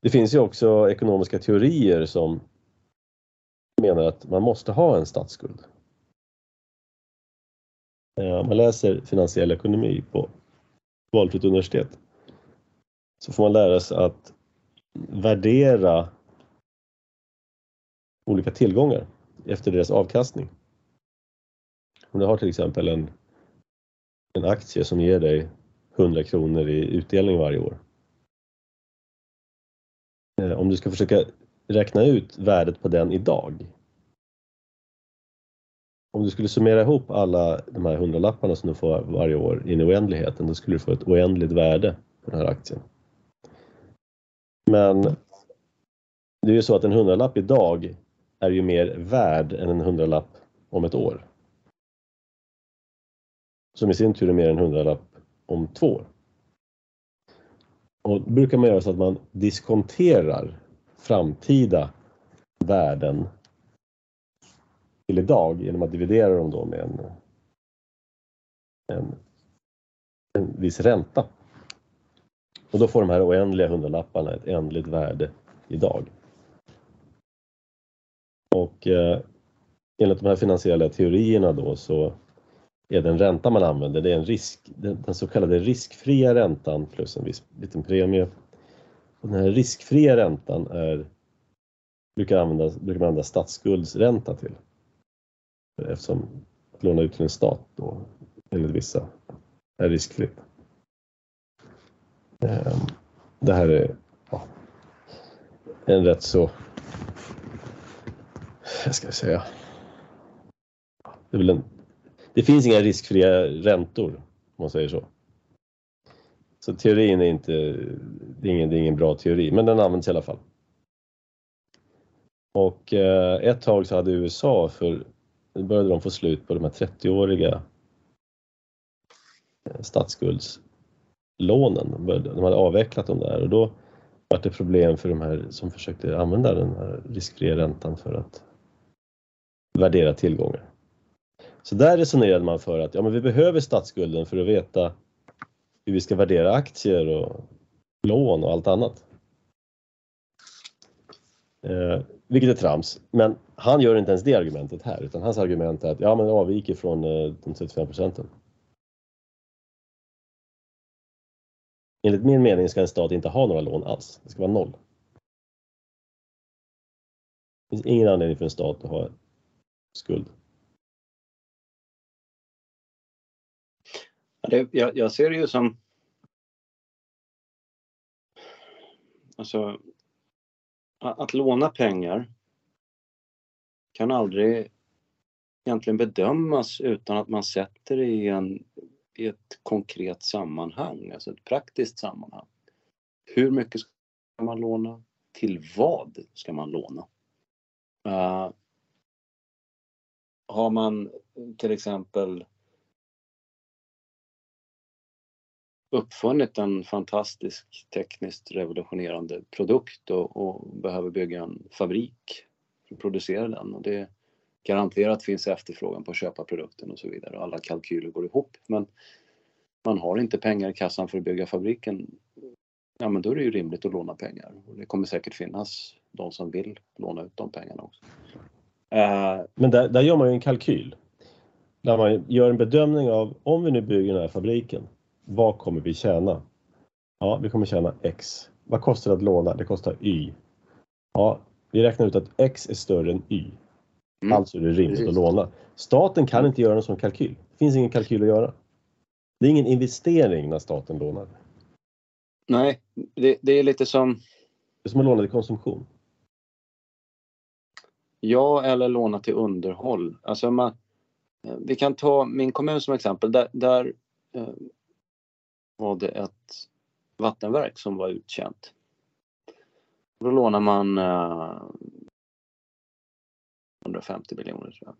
Det finns ju också ekonomiska teorier som menar att man måste ha en statsskuld. Eh, om man läser finansiell ekonomi på valfritt universitet så får man lära sig att värdera olika tillgångar efter deras avkastning. Om du har till exempel en, en aktie som ger dig 100 kronor i utdelning varje år. Eh, om du ska försöka räkna ut värdet på den idag. Om du skulle summera ihop alla de här hundralapparna som du får varje år in i oändligheten, då skulle du få ett oändligt värde på den här aktien. Men det är ju så att en hundralapp idag är ju mer värd än en hundralapp om ett år. Som i sin tur är mer än en hundralapp om två år. Och då brukar man göra så att man diskonterar framtida värden till idag genom att dividera dem då med en, en, en viss ränta. Och då får de här oändliga hundralapparna ett ändligt värde idag. Och eh, enligt de här finansiella teorierna då så är den ränta man använder, det är en risk, den, så kallade riskfria räntan plus en viss liten premie. Och den här riskfria räntan är, brukar, användas, brukar man använda statsskuldsränta till. Eftersom att låna ut till en stat då, enligt vissa, är riskfritt. Ehm, det här är ja, en rätt så, jag ska säga, det, en, det finns inga riskfria räntor om man säger så. Så teorin är inte, det är ingen, det är ingen bra teori, men den används i alla fall. Och eh, ett tag så hade USA, för nu började de få slut på de här 30-åriga eh, statsskuldslånen. De hade avvecklat dem där och då var det problem för de här som försökte använda den här riskfria räntan för att värdera tillgångar. Så där resonerade man för att ja, men vi behöver statsskulden för att veta hur vi ska värdera aktier och lån och allt annat. Eh, vilket är trams, men han gör inte ens det argumentet här utan hans argument är att ja, men det avviker från eh, de 35 procenten. Enligt min mening ska en stat inte ha några lån alls. Det ska vara noll. Det finns ingen anledning för en stat att ha skuld. Jag, jag, ser det ju som... Alltså, att, låna pengar kan aldrig egentligen bedömas utan att man sätter det i, en, i ett konkret sammanhang, alltså ett praktiskt sammanhang. Hur mycket ska man låna? Till vad ska man låna? Uh, har man till exempel uppfunnit en fantastisk tekniskt revolutionerande produkt och, och, behöver bygga en fabrik för att producera den. Och det garanterat finns efterfrågan på att köpa produkten och så vidare. Alla kalkyler går ihop. Men man har inte pengar i kassan för att bygga fabriken. Ja, men då är det ju rimligt att låna pengar. Och det kommer säkert finnas de som vill låna ut de pengarna också. Eh, men där, där gör man ju en kalkyl. Där man gör en bedömning av om vi nu bygger den här fabriken vad kommer vi tjäna? Ja, vi kommer tjäna X. Vad kostar det att låna? Det kostar Y. Ja, vi räknar ut att X är större än Y. Mm. Alltså är det rimligt Precis. att låna. Staten kan inte göra en sån kalkyl. Det finns ingen kalkyl att göra. Det är ingen investering när staten lånar. Nej, det, det är lite som... Det är som att låna till konsumtion. Ja, eller låna till underhåll. Alltså man, vi kan ta min kommun som exempel. Där, där eh, var det ett vattenverk som var utkänt. Då lånar man eh, 150 miljoner tror jag.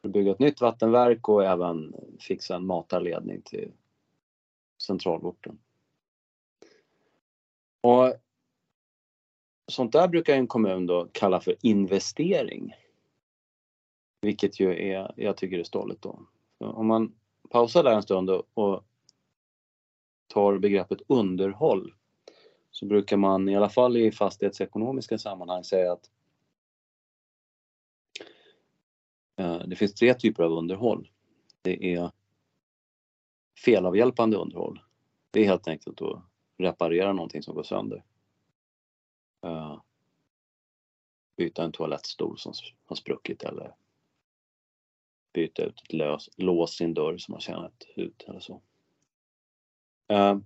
För att bygga ett nytt vattenverk och även fixa en matarledning till centralorten. Och sånt där brukar en kommun då kalla för investering. Vilket ju är, jag tycker är stolligt då. Om man pausar där en stund och tar begreppet underhåll så brukar man i alla fall i fastighetsekonomiska sammanhang säga att eh, det finns tre typer av underhåll. Det är felavhjälpande underhåll. Det är helt enkelt att reparera någonting som går sönder. Eh, byta en toalettstol som har spruckit eller byta ut ett lös, lås i en dörr som har tjänat ut eller så. Eh,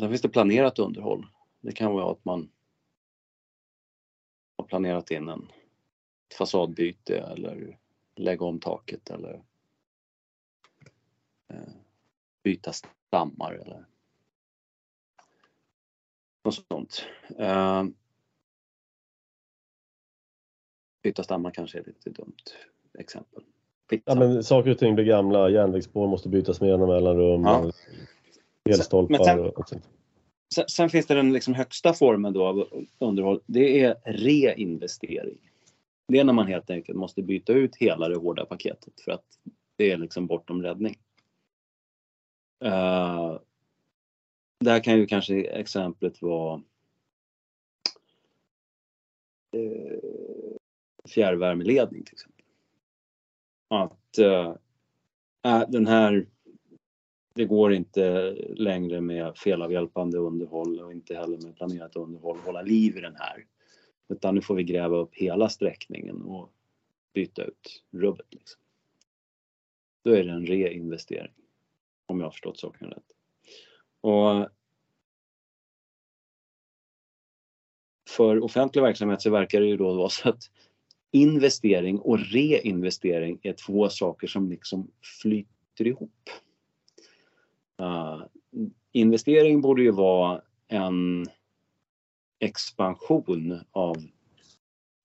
sen finns det planerat underhåll. Det kan vara att man har planerat in en fasadbyte eller lägga om taket eller eh, byta stammar eller något sånt. Eh, byta stammar kanske är ett lite dumt exempel. Ja, men saker och ting blir gamla, järnvägsspår måste bytas med jämna mellanrum, ja. elstolpar sen, och sånt. Sen, sen, finns det den liksom högsta formen då av underhåll, det är reinvestering. Det är när man helt enkelt måste byta ut hela det hårda paketet för att det är liksom bortom räddning. Uh, där kan ju kanske exemplet vara uh, fjärrvärmeledning till exempel. Att eh, äh, den här, det går inte längre med felavhjälpande underhåll och inte heller med planerat underhåll hålla liv i den här. Utan nu får vi gräva upp hela sträckningen och byta ut rubbet. Liksom. Då är det en reinvestering. Om jag har förstått saken rätt. Och för offentlig verksamhet så verkar det ju då vara så att investering och reinvestering är två saker som liksom flyter ihop. Uh, investering borde ju vara en expansion av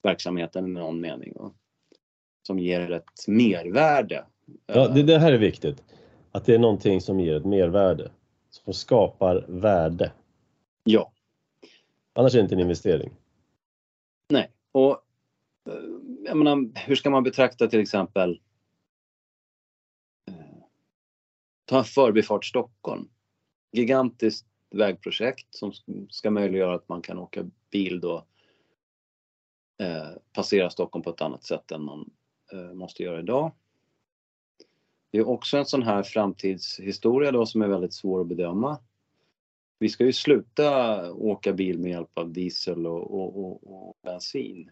verksamheten i någon mening och, som ger ett mervärde. Ja, det, det här är viktigt. Att det är någonting som ger ett mervärde, som skapar värde. Ja. Annars är det inte en investering. Nej, och Eh, jag menar, hur ska man betrakta till exempel eh, ta Förbifart Stockholm. Gigantiskt vägprojekt som ska möjliggöra att man kan åka bil då eh, passera Stockholm på ett annat sätt än man eh, måste göra idag. Det är också en sån här framtidshistoria då som är väldigt svår att bedöma. Vi ska ju sluta åka bil med hjälp av diesel och, och, och, och bensin.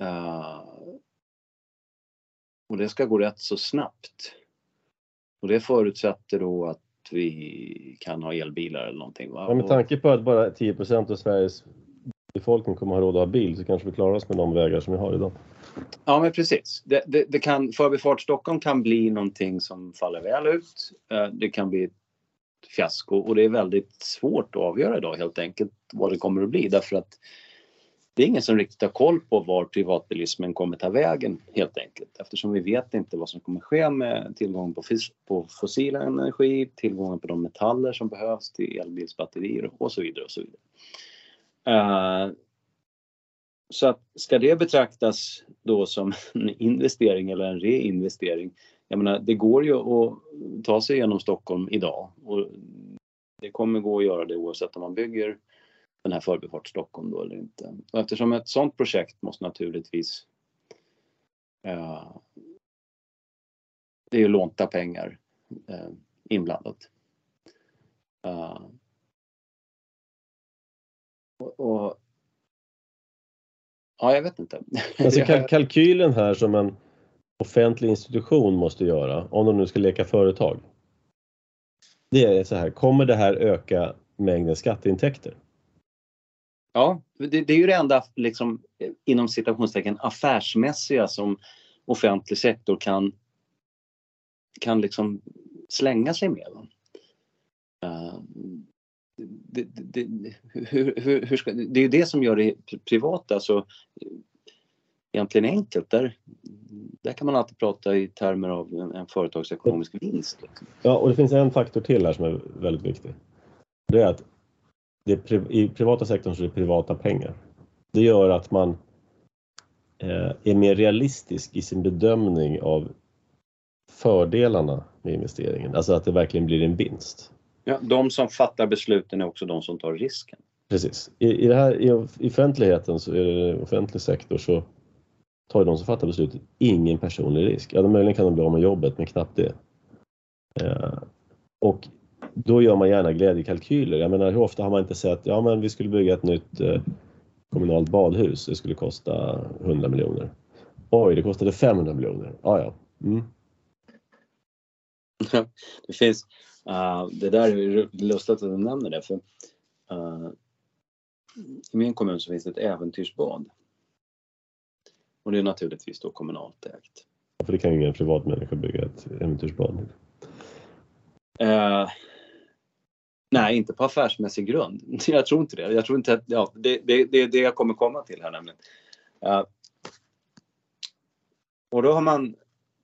Uh, och det ska gå rätt så snabbt. Och det förutsätter då att vi kan ha elbilar eller någonting. Va? Ja, med tanke på att bara 10% av Sveriges befolkning kommer ha råd att ha bil så kanske vi klarar oss med de vägar som vi har idag. Ja men precis. Det, det, det kan, Förbifart Stockholm kan bli någonting som faller väl ut. Eh, det kan bli ett fiasko och det är väldigt svårt att avgöra idag helt enkelt vad det kommer att bli därför att det är ingen som riktigt har koll på var privatbilismen kommer ta vägen helt enkelt eftersom vi vet inte vad som kommer ske med tillgången på, på fossil energi, tillgången på de metaller som behövs till elbilsbatterier och så vidare och så vidare. Uh, så att ska det betraktas då som en investering eller en reinvestering? Jag menar, det går ju att ta sig genom Stockholm idag och det kommer gå att göra det oavsett om man bygger den här Förbifart Stockholm då eller inte. Och eftersom ett sådant projekt måste naturligtvis uh, det är ju lånta pengar uh, inblandat. Uh, och, och Ja, jag vet inte. Alltså kalkylen här som en offentlig institution måste göra, om de nu ska leka företag. Det är så här, kommer det här öka mängden skatteintäkter? Ja, det, det är ju det enda liksom, inom citationstecken affärsmässiga som offentlig sektor kan, kan liksom slänga sig med. Uh, det, det, hur, hur, hur ska, det är ju det som gör det privata så alltså, egentligen enkelt. Där, där kan man alltid prata i termer av en, en företagsekonomisk vinst. Liksom. Ja, och det finns en faktor till här som är väldigt viktig. Det är att det, i privata sektorn så är det privata pengar. Det gör att man eh, är mer realistisk i sin bedömning av fördelarna med investeringen, alltså att det verkligen blir en vinst. Ja, de som fattar besluten är också de som tar risken. Precis. I, i, det här, i offentligheten, så är det offentlig sektor, så tar de som fattar beslutet ingen personlig risk. Ja, möjligen kan de bli av med jobbet, men knappt det. Eh, och då gör man gärna glädjekalkyler. Jag menar, hur ofta har man inte sett, ja men vi skulle bygga ett nytt eh, kommunalt badhus, det skulle kosta 100 miljoner. Oj, det kostade 500 miljoner. Ah, ja, mm. det finns, uh, det där är lustigt att du nämner det för uh, i min kommun så finns det ett äventyrsbad. Och det är naturligtvis då kommunalt ägt. För det kan ju ingen privatmänniska bygga ett äventyrsbad. Uh, nej, inte på affärsmässig grund. Jag tror inte det. Jag tror inte att, ja, det, det, det är det jag kommer komma till här nämligen. Uh, och då har, man,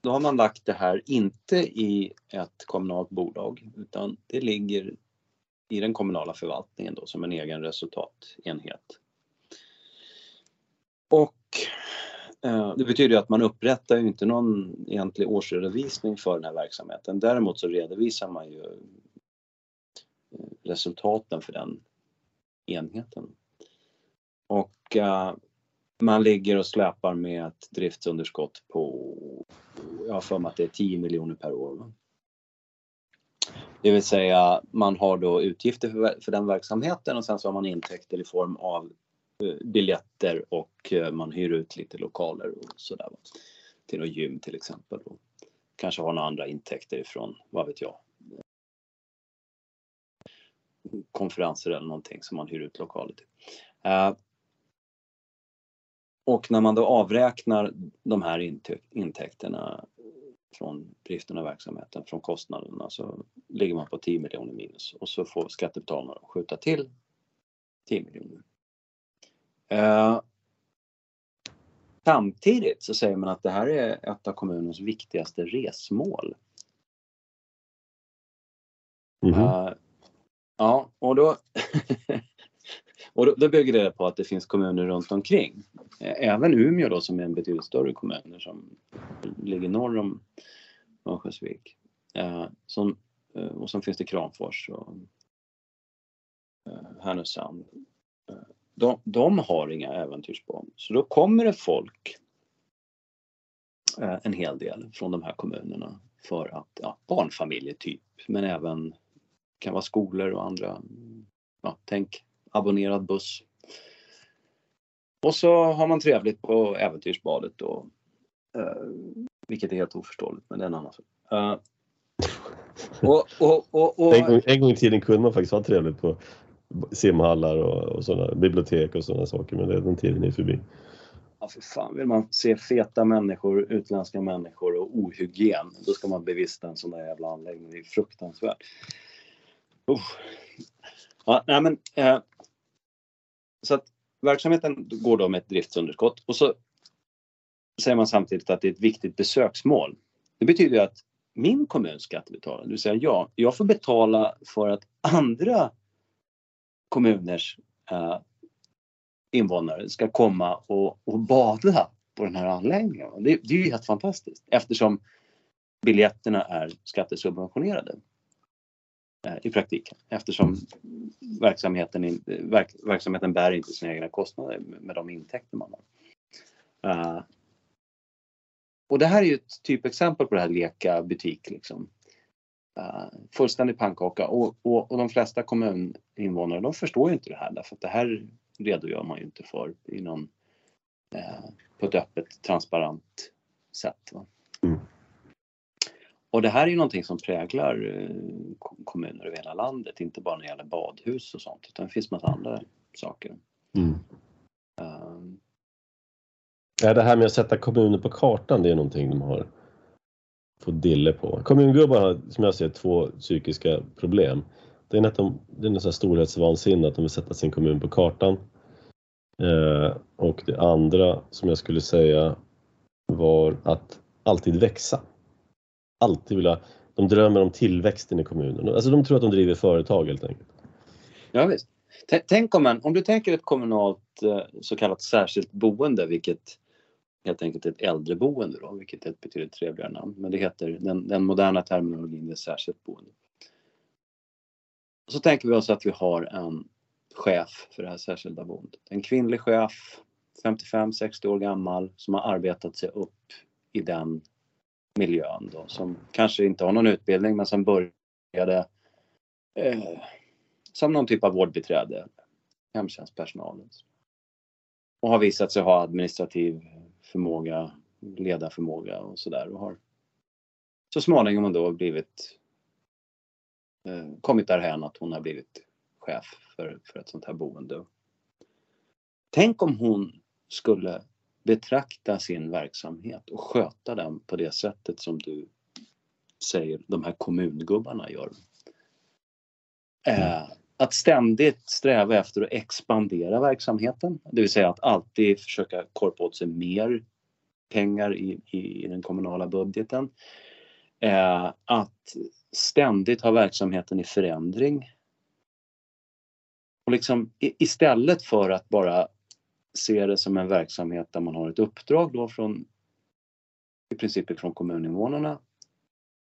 då har man lagt det här inte i ett kommunalt bolag utan det ligger i den kommunala förvaltningen då som en egen resultatenhet. Och eh, det betyder att man upprättar ju inte någon egentlig årsredovisning för den här verksamheten. Däremot så redovisar man ju resultaten för den enheten. Och uh, man ligger och släpar med ett driftsunderskott på, jag har för mig att det är 10 miljoner per år. Det vill säga man har då utgifter för, för den verksamheten och sen så har man intäkter i form av uh, biljetter och uh, man hyr ut lite lokaler och sådär. Till något gym till exempel. Då. kanske har några andra intäkter ifrån, vad vet jag, konferenser eller någonting som man hyr ut lokaler till. Uh, och när man då avräknar de här intäkterna från driften av verksamheten, från kostnaderna, så ligger man på 10 miljoner minus och så får skattebetalarna skjuta till 10 miljoner. Eh, samtidigt så säger man att det här är ett av kommunens viktigaste resmål. Mm eh, ja, och då Och då, då bygger det på att det finns kommuner runt omkring. Även Umeå då som är en betydligt större kommun som ligger norr om Örnsköldsvik. Eh, som, och sen finns det Kramfors och eh, Härnösand. De, de har inga äventyrsbarn. Så då kommer det folk eh, en hel del från de här kommunerna för att, ja, barnfamiljer typ, men även kan vara skolor och andra, ja, tänk abonnerad buss. Och så har man trevligt på Äventyrsbadet då. Uh, vilket är helt oförståeligt, men det är en annan sak. Och, och, och, och, en, gång, en gång i tiden kunde man faktiskt ha trevligt på simhallar och, och sådana, bibliotek och sådana saker, men den tiden är förbi. Ja, för fan, vill man se feta människor, utländska människor och ohygien, då ska man bevista en sån där jävla anläggning. Det är fruktansvärt. Uh. Ja, nej men, eh, så att verksamheten går då med ett driftsunderskott och så säger man samtidigt att det är ett viktigt besöksmål. Det betyder ju att min kommuns skattebetalare, det vill säga jag, jag får betala för att andra kommuners eh, invånare ska komma och, och, bada på den här anläggningen. Det, det är ju helt fantastiskt eftersom biljetterna är skattesubventionerade. Eh, I praktiken eftersom verksamheten, in, verk, verksamheten bär inte sina egna kostnader med de intäkter man har. Uh, och det här är ju ett typexempel på det här leka butik liksom. Uh, fullständig pannkaka och, och, och de flesta kommuninvånare de förstår ju inte det här därför att det här redogör man ju inte för i någon, uh, på ett öppet transparent sätt. Mm. Och det här är ju någonting som präglar eh, kommuner över hela landet, inte bara när det gäller badhus och sånt, utan det finns massa andra saker. Mm. Um. Ja, det här med att sätta kommuner på kartan, det är någonting de har fått dille på. Kommungubbar har, som jag ser två psykiska problem. Det är, att de, det är storhetsvansinne att de vill sätta sin kommun på kartan. Eh, och det andra som jag skulle säga var att alltid växa alltid vilja, de drömmer om tillväxten i kommunen. Alltså de tror att de driver företag helt enkelt. Ja, visst. Tänk om man, om du tänker ett kommunalt eh, så kallat särskilt boende, vilket helt enkelt ett äldreboende då, vilket är ett betydligt trevligare namn. Men det heter, den, den moderna terminologin är särskilt boende. Och så tänker vi oss att vi har en chef för det här särskilda boendet. En kvinnlig chef, 55-60 år gammal, som har arbetat sig upp i den miljön då, som kanske inte har någon utbildning men som började eh, som någon typ av vårdbiträde, hemtjänstpersonal. Och har visat sig ha administrativ förmåga, ledarförmåga och sådär och har så småningom då blivit eh, kommit därhän att hon har blivit chef för, för ett sånt här boende. Tänk om hon skulle betrakta sin verksamhet och sköta den på det sättet som du säger de här kommungubbarna gör. Eh, att ständigt sträva efter att expandera verksamheten, det vill säga att alltid försöka korpa åt sig mer pengar i, i, i den kommunala budgeten. Eh, att ständigt ha verksamheten i förändring. Och liksom istället för att bara se det som en verksamhet där man har ett uppdrag då från i princip från kommuninvånarna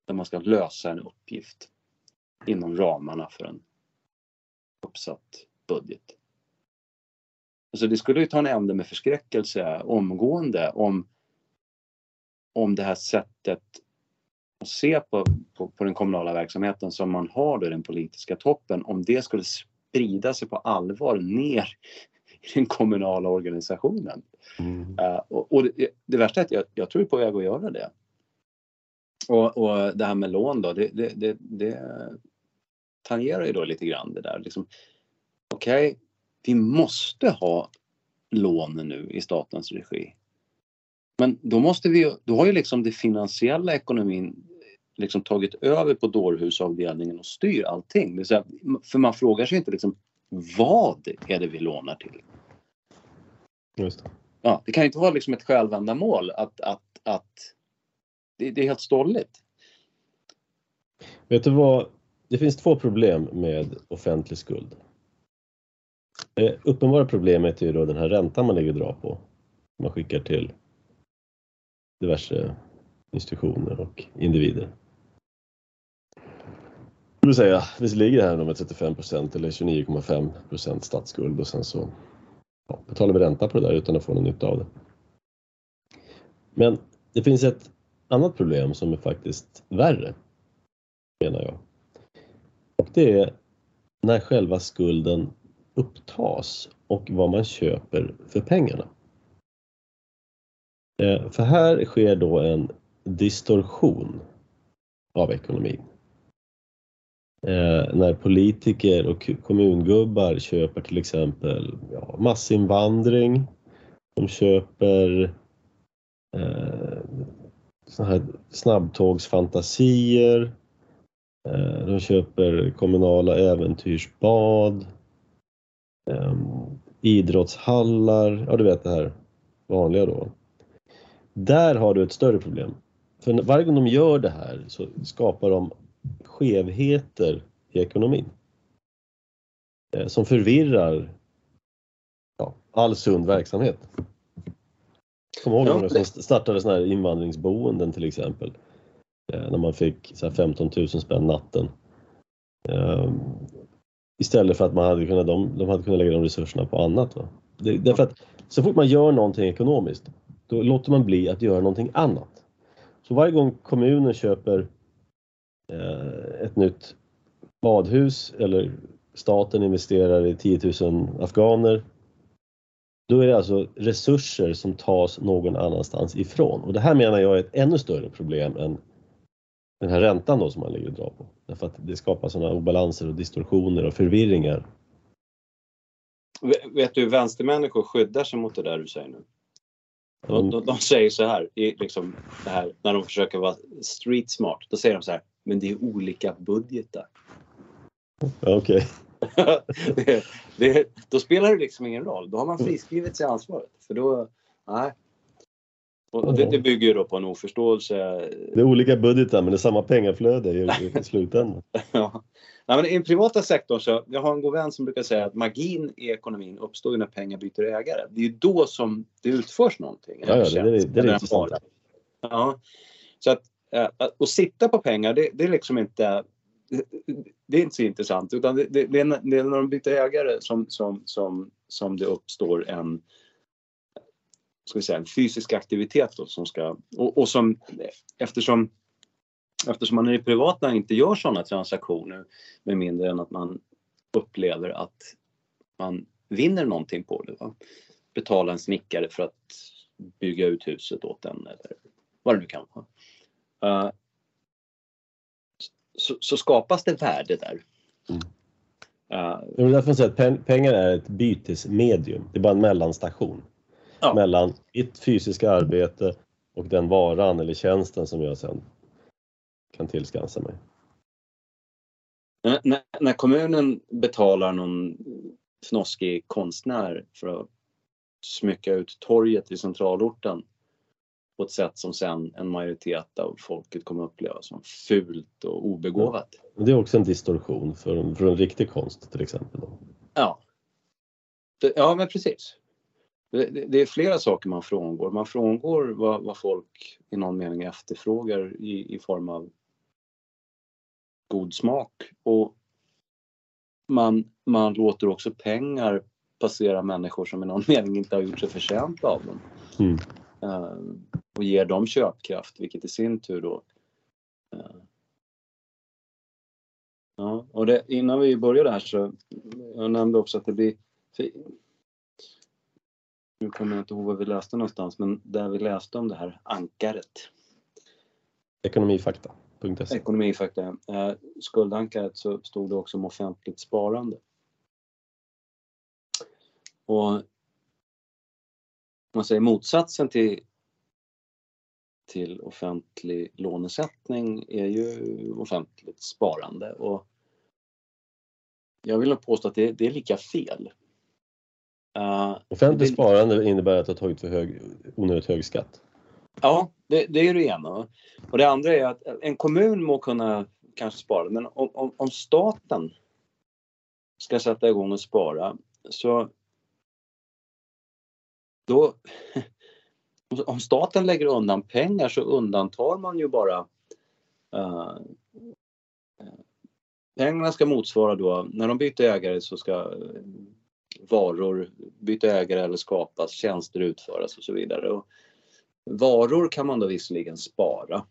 där man ska lösa en uppgift inom ramarna för en uppsatt budget. Alltså det skulle ju ta en ände med förskräckelse omgående om, om det här sättet att se på, på, på den kommunala verksamheten som man har då i den politiska toppen, om det skulle sprida sig på allvar ner i den kommunala organisationen. Mm. Uh, och, och det, det, värsta är att jag, jag tror är på väg att göra det. Och, och det här med lån då, det, det, det, det tangerar ju då lite grann det där. Liksom, Okej, okay, vi måste ha lån nu i statens regi. Men då måste vi, då har ju liksom det finansiella ekonomin liksom tagit över på dårhusavdelningen och styr allting. Det säga, för man frågar sig inte liksom vad är det vi lånar till? Just det. Ja, det kan inte vara liksom ett självändamål att, att, att det, det är helt stolligt. Vet du vad? Det finns två problem med offentlig skuld. Det uppenbara problemet är ju då den här räntan man lägger drar på. Man skickar till diverse institutioner och individer. Det vill säga, vi ligger här med 35% eller 29,5% statsskuld och sen så ja, betalar vi ränta på det där utan att få någon nytta av det. Men det finns ett annat problem som är faktiskt värre, menar jag. Och det är när själva skulden upptas och vad man köper för pengarna. Eh, för här sker då en distorsion av ekonomin. Eh, när politiker och kommungubbar köper till exempel ja, massinvandring, de köper eh, såna här snabbtågsfantasier, eh, de köper kommunala äventyrsbad, eh, idrottshallar, ja du vet det här vanliga då. Där har du ett större problem. För varje gång de gör det här så skapar de skevheter i ekonomin. Eh, som förvirrar ja, all sund verksamhet. Kom ihåg när som startade sådana här invandringsboenden till exempel. Eh, när man fick så 15 000 spänn natten. Ehm, istället för att man hade kunnat, de, de hade kunnat lägga de resurserna på annat. Va? Det, därför att så fort man gör någonting ekonomiskt, då låter man bli att göra någonting annat. Så varje gång kommunen köper ett nytt badhus eller staten investerar i 10 000 afghaner, då är det alltså resurser som tas någon annanstans ifrån. Och det här menar jag är ett ännu större problem än den här räntan då som man ligger och drar på. Därför att det skapar sådana obalanser och distorsioner och förvirringar. Vet du, vänstermänniskor skyddar sig mot det där du säger nu? De, de, de säger så här, liksom det här, när de försöker vara street smart, då säger de så här, men det är olika budgetar. Okej. Okay. då spelar det liksom ingen roll, då har man friskrivit sig ansvaret. För då, nej, och det, det, bygger ju då på en oförståelse. Det är olika budgetar men det är samma pengaflöde i, i slutändan. ja. Ja, men I den privata sektorn så, jag har en god vän som brukar säga att magin i ekonomin uppstår när pengar byter ägare. Det är ju då som det utförs någonting. Ja, ja det, det, det, det är intressant. Ja, så att, Eh, att sitta på pengar, det, det är liksom inte det är inte så intressant utan det, det, det, är, när de byter ägare som, som, som, som det uppstår en, ska vi säga, en fysisk aktivitet då, som ska, och, och som eftersom eftersom man i det privata inte gör sådana transaktioner med mindre än att man upplever att man vinner någonting på det. Va? Betala en snickare för att bygga ut huset åt en eller vad det nu kan vara. Uh, så, så, skapas det värde där. Mm. Uh, det är därför man säger att pengar är ett bytesmedium. Det är bara en mellanstation ja. mellan ett fysiska arbete och den varan eller tjänsten som jag sen kan tillskansa mig. När, när kommunen betalar någon fnoskig konstnär för att smycka ut torget i centralorten på ett sätt som sen en majoritet av folket kommer uppleva som fult och obegåvat. Det är också en distorsion för för en riktig konst till exempel. Ja. Ja men precis. Det, det, är flera saker man frångår. Man frångår vad, vad folk i någon mening efterfrågar i, i form av god smak och man, man låter också pengar passera människor som i någon mening inte har gjort sig förtjänta av dem. Mm. Uh, och ger dem köpkraft vilket i sin tur då uh, Ja, och det, innan vi började här så jag nämnde också att det blir nu kommer jag inte ihåg vad vi läste någonstans men där vi läste om det här ankaret. Ekonomifakta. Ekonomifakta. Eh, skuldankaret så stod det också om offentligt sparande. Och man säger motsatsen till, till offentlig lånesättning är ju offentligt sparande och jag vill påstå att det, det är lika fel. Uh, offentligt det, sparande innebär att du har tagit för hög, onödigt hög skatt? Ja, det, det är det ena. Och det andra är att en kommun må kunna kanske spara, men om, om, om staten ska sätta igång och spara så då om staten lägger undan pengar så undantar man ju bara uh, pengarna ska motsvara då, när de byter ägare så ska eh, varor byta ägare eller skapas, tjänster utföras och så vidare. Och Varor kan man då visserligen spara.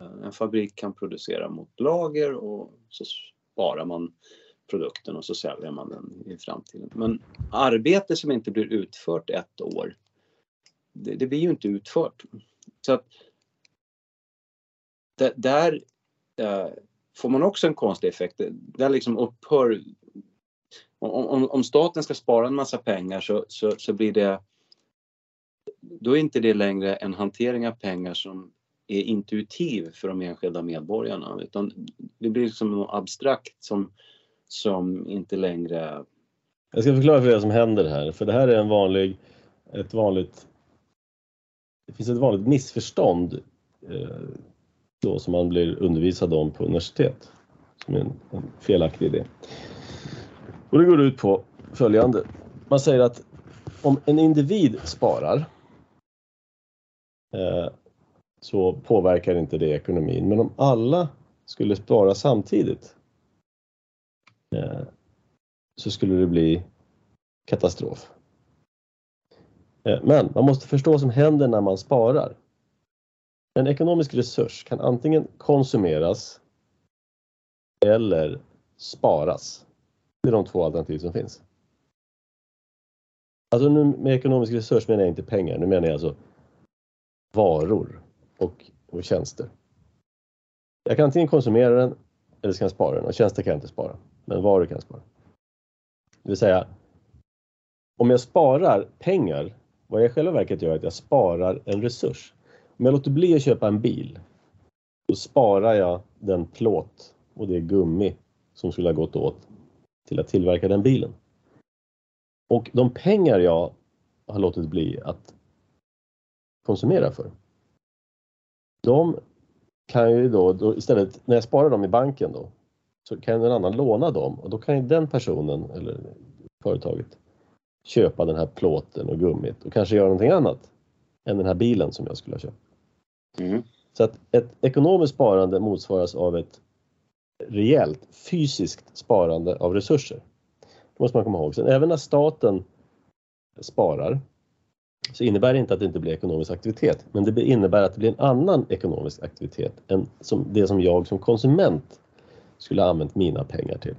Eh, en fabrik kan producera mot lager och så sparar man produkten och så säljer man den i framtiden. Men arbete som inte blir utfört ett år, det, det blir ju inte utfört. Så att där äh, får man också en konstig effekt. Där liksom upphör... Om, om, om staten ska spara en massa pengar så, så, så blir det då är inte det längre en hantering av pengar som är intuitiv för de enskilda medborgarna utan det blir liksom något abstrakt som, som inte längre... Jag ska förklara för er vad som händer här, för det här är en vanlig, ett vanligt... Det finns ett vanligt missförstånd eh, då som man blir undervisad om på universitet, som är en, en felaktig idé. Och det går ut på följande. Man säger att om en individ sparar Eh, så påverkar inte det ekonomin. Men om alla skulle spara samtidigt Eh, så skulle det bli katastrof. Eh, men man måste förstå vad som händer när man sparar. En ekonomisk resurs kan antingen konsumeras eller sparas. Det är de två alternativ som finns. Alltså nu med ekonomisk resurs menar jag inte pengar, nu menar jag alltså varor och, och tjänster. Jag kan antingen konsumera den eller så kan jag spara den och tjänster kan jag inte spara. Men varor kan spara. Det vill säga, om jag sparar pengar, vad jag i själva verket gör är att jag sparar en resurs. Om jag låter bli att köpa en bil, då sparar jag den plåt och det gummi som skulle ha gått åt till att tillverka den bilen. Och de pengar jag har låtit bli att konsumera för. De kan ju då, då, istället, när jag sparar dem i banken då, så kan en annan låna dem och då kan ju den personen eller företaget köpa den här plåten och gummit och kanske göra någonting annat än den här bilen som jag skulle ha köpt. Mm. Så att ett ekonomiskt sparande motsvaras av ett rejält fysiskt sparande av resurser. Det måste man komma ihåg. Sen även när staten sparar så innebär det inte att det inte blir ekonomisk aktivitet, men det innebär att det blir en annan ekonomisk aktivitet än som det som jag som konsument skulle ha använt mina pengar till.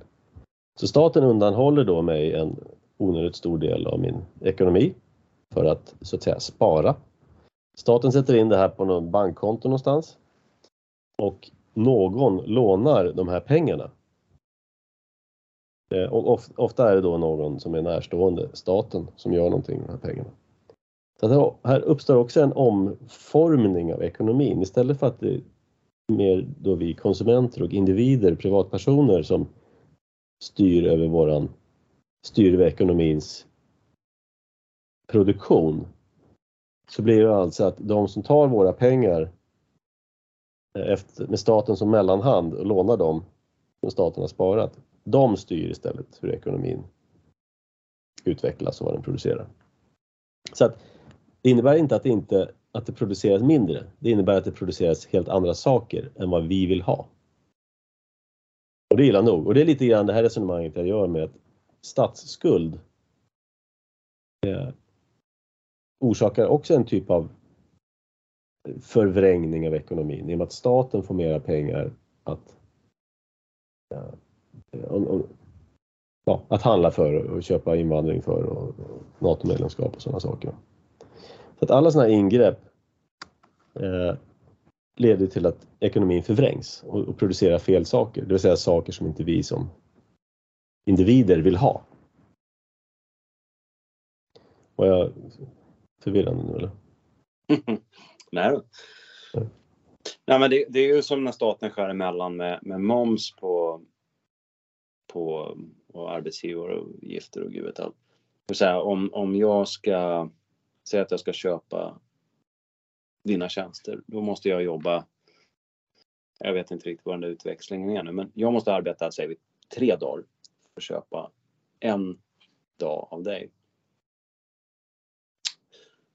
Så staten undanhåller då mig en onödigt stor del av min ekonomi för att så att säga spara. Staten sätter in det här på något bankkonto någonstans och någon lånar de här pengarna. Eh, och ofta är det då någon som är närstående staten som gör någonting med de här pengarna. Så här uppstår också en omformning av ekonomin istället för att det mer då vi konsumenter och individer, privatpersoner som styr över våran, styr över ekonomins produktion. Så blir det alltså att de som tar våra pengar eh, efter, med staten som mellanhand och lånar dem som staten har sparat, de styr istället hur ekonomin utvecklas och vad den producerar. Så att det innebär inte att inte att det produceras mindre. Det innebär att det produceras helt andra saker än vad vi vill ha. Och det är illa nog. Och det är lite grann det här resonemanget jag gör med att statsskuld eh, orsakar också en typ av förvrängning av ekonomin i och med att staten får mera pengar att, eh, ja, ja, att handla för och köpa invandring för och, och NATO-medlemskap och sådana saker. Så att alla sådana här ingrepp eh, leder till att ekonomin förvrängs och, och producerar fel saker, det vill säga saker som inte vi som individer vill ha. Var jag förvirrande nu eller? Nej då. Nej, men det, det, är ju som när staten skär emellan med, med moms på, på och arbetsgivaravgifter och gud vet allt. Om, om jag ska säg att jag ska köpa dina tjänster, då måste jag jobba jag vet inte riktigt vad den där utväxlingen är nu, men jag måste arbeta, säger vi, tre dagar för att köpa en dag av dig.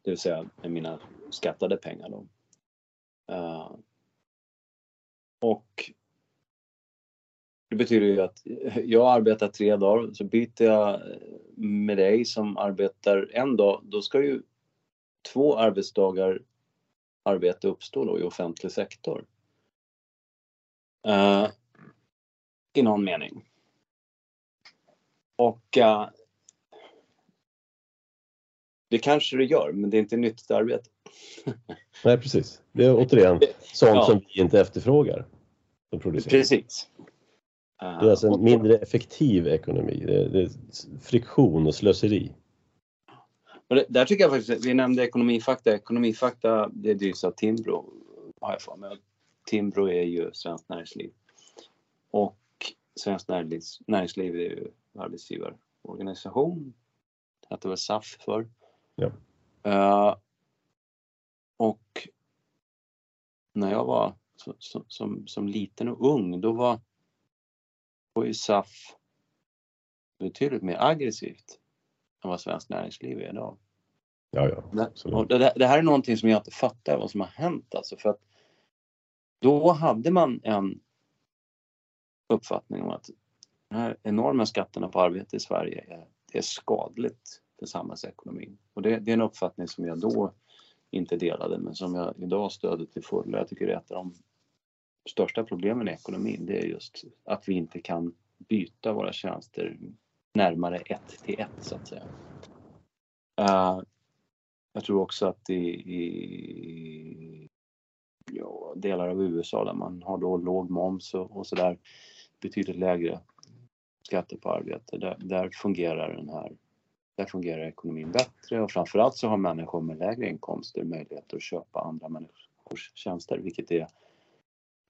Det vill säga med mina skattade pengar då. Uh, och det betyder ju att jag arbetar tre dagar, så byter jag med dig som arbetar en dag, då ska ju två arbetsdagar arbete uppstå då i offentlig sektor. Uh, I någon mening. Och uh, det kanske det gör, men det är inte nyttigt arbete. Nej, precis. Det är återigen sånt ja. som vi inte efterfrågar. Precis. Det är alltså en mindre effektiv ekonomi. Det är friktion och slöseri. Och det, där tycker jag faktiskt, vi nämnde ekonomifakta. Ekonomifakta det drivs av Timbro, har jag för mig. Timbro är ju Svenskt Näringsliv. Och Svenskt Näringsliv, näringsliv är ju arbetsgivarorganisation. Det hette väl SAF för. Ja. Uh, och när jag var så, så, som, som liten och ung, då var, var ju SAF betydligt mer aggressivt än vad Svenskt Näringsliv är idag. Ja, ja. Det, det, det, här är någonting som jag inte fattar vad som har hänt alltså för att då hade man en uppfattning om att de här enorma skatterna på arbete i Sverige är, det är skadligt för samhällsekonomin. Och det, det, är en uppfattning som jag då inte delade men som jag idag stöder till fullo. Jag tycker det är ett av de största problemen i ekonomin det är just att vi inte kan byta våra tjänster närmare ett till ett så att säga. Uh, jag tror också att i, i ja, delar av USA där man har då låg moms och, och sådär betydligt lägre skatter på arbete, där, där, fungerar den här där fungerar ekonomin bättre och framförallt så har människor med lägre inkomster möjlighet att köpa andra människors tjänster, vilket är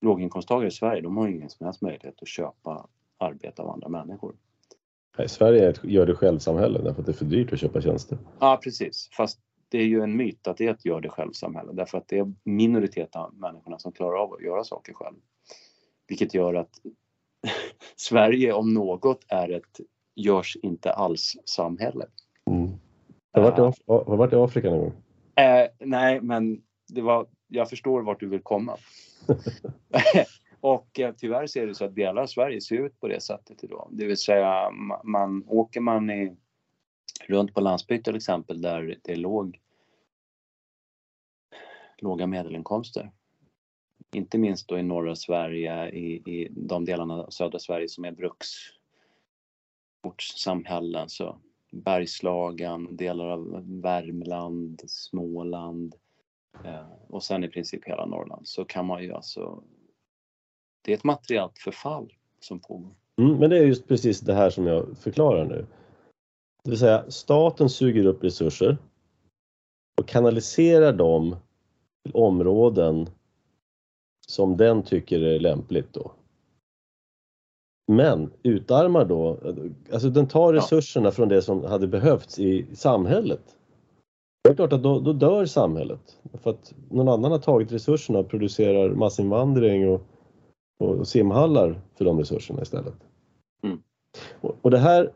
låginkomsttagare i Sverige, de har ingen som helst möjlighet att köpa arbete av andra människor. Nej, Sverige är ett gör det själv-samhälle därför att det är för dyrt att köpa tjänster. Ja, precis. Fast det är ju en myt att det är ett gör det själv-samhälle därför att det är minoriteten av människorna som klarar av att göra saker själv. Vilket gör att Sverige om något är ett görs inte alls samhälle. Mm. Har du varit du varit i Afrika någon gång? Eh, nej, men det var, jag förstår vart du vill komma. och eh, tyvärr ser det så att delar av Sverige ser ut på det sättet idag. Det vill säga, ma- man, åker man i, runt på landsbygd till exempel där det är låg, låga medelinkomster. Inte minst då i norra Sverige, i, i de delarna av södra Sverige som är bruksortssamhällen. Så Bergslagen, delar av Värmland, Småland eh, och sen i princip hela Norrland så kan man ju alltså det är ett materiellt förfall som pågår. Mm, men det är just precis det här som jag förklarar nu. Det vill säga staten suger upp resurser och kanaliserar dem till områden som den tycker är lämpligt då. Men utarmar då, alltså den tar Ja. resurserna från det som hade behövts i samhället. Det är klart att då, då dör samhället. För att någon annan har tagit resurserna och producerar massinvandring och, och simhallar för de resurserna istället. Och, och det här,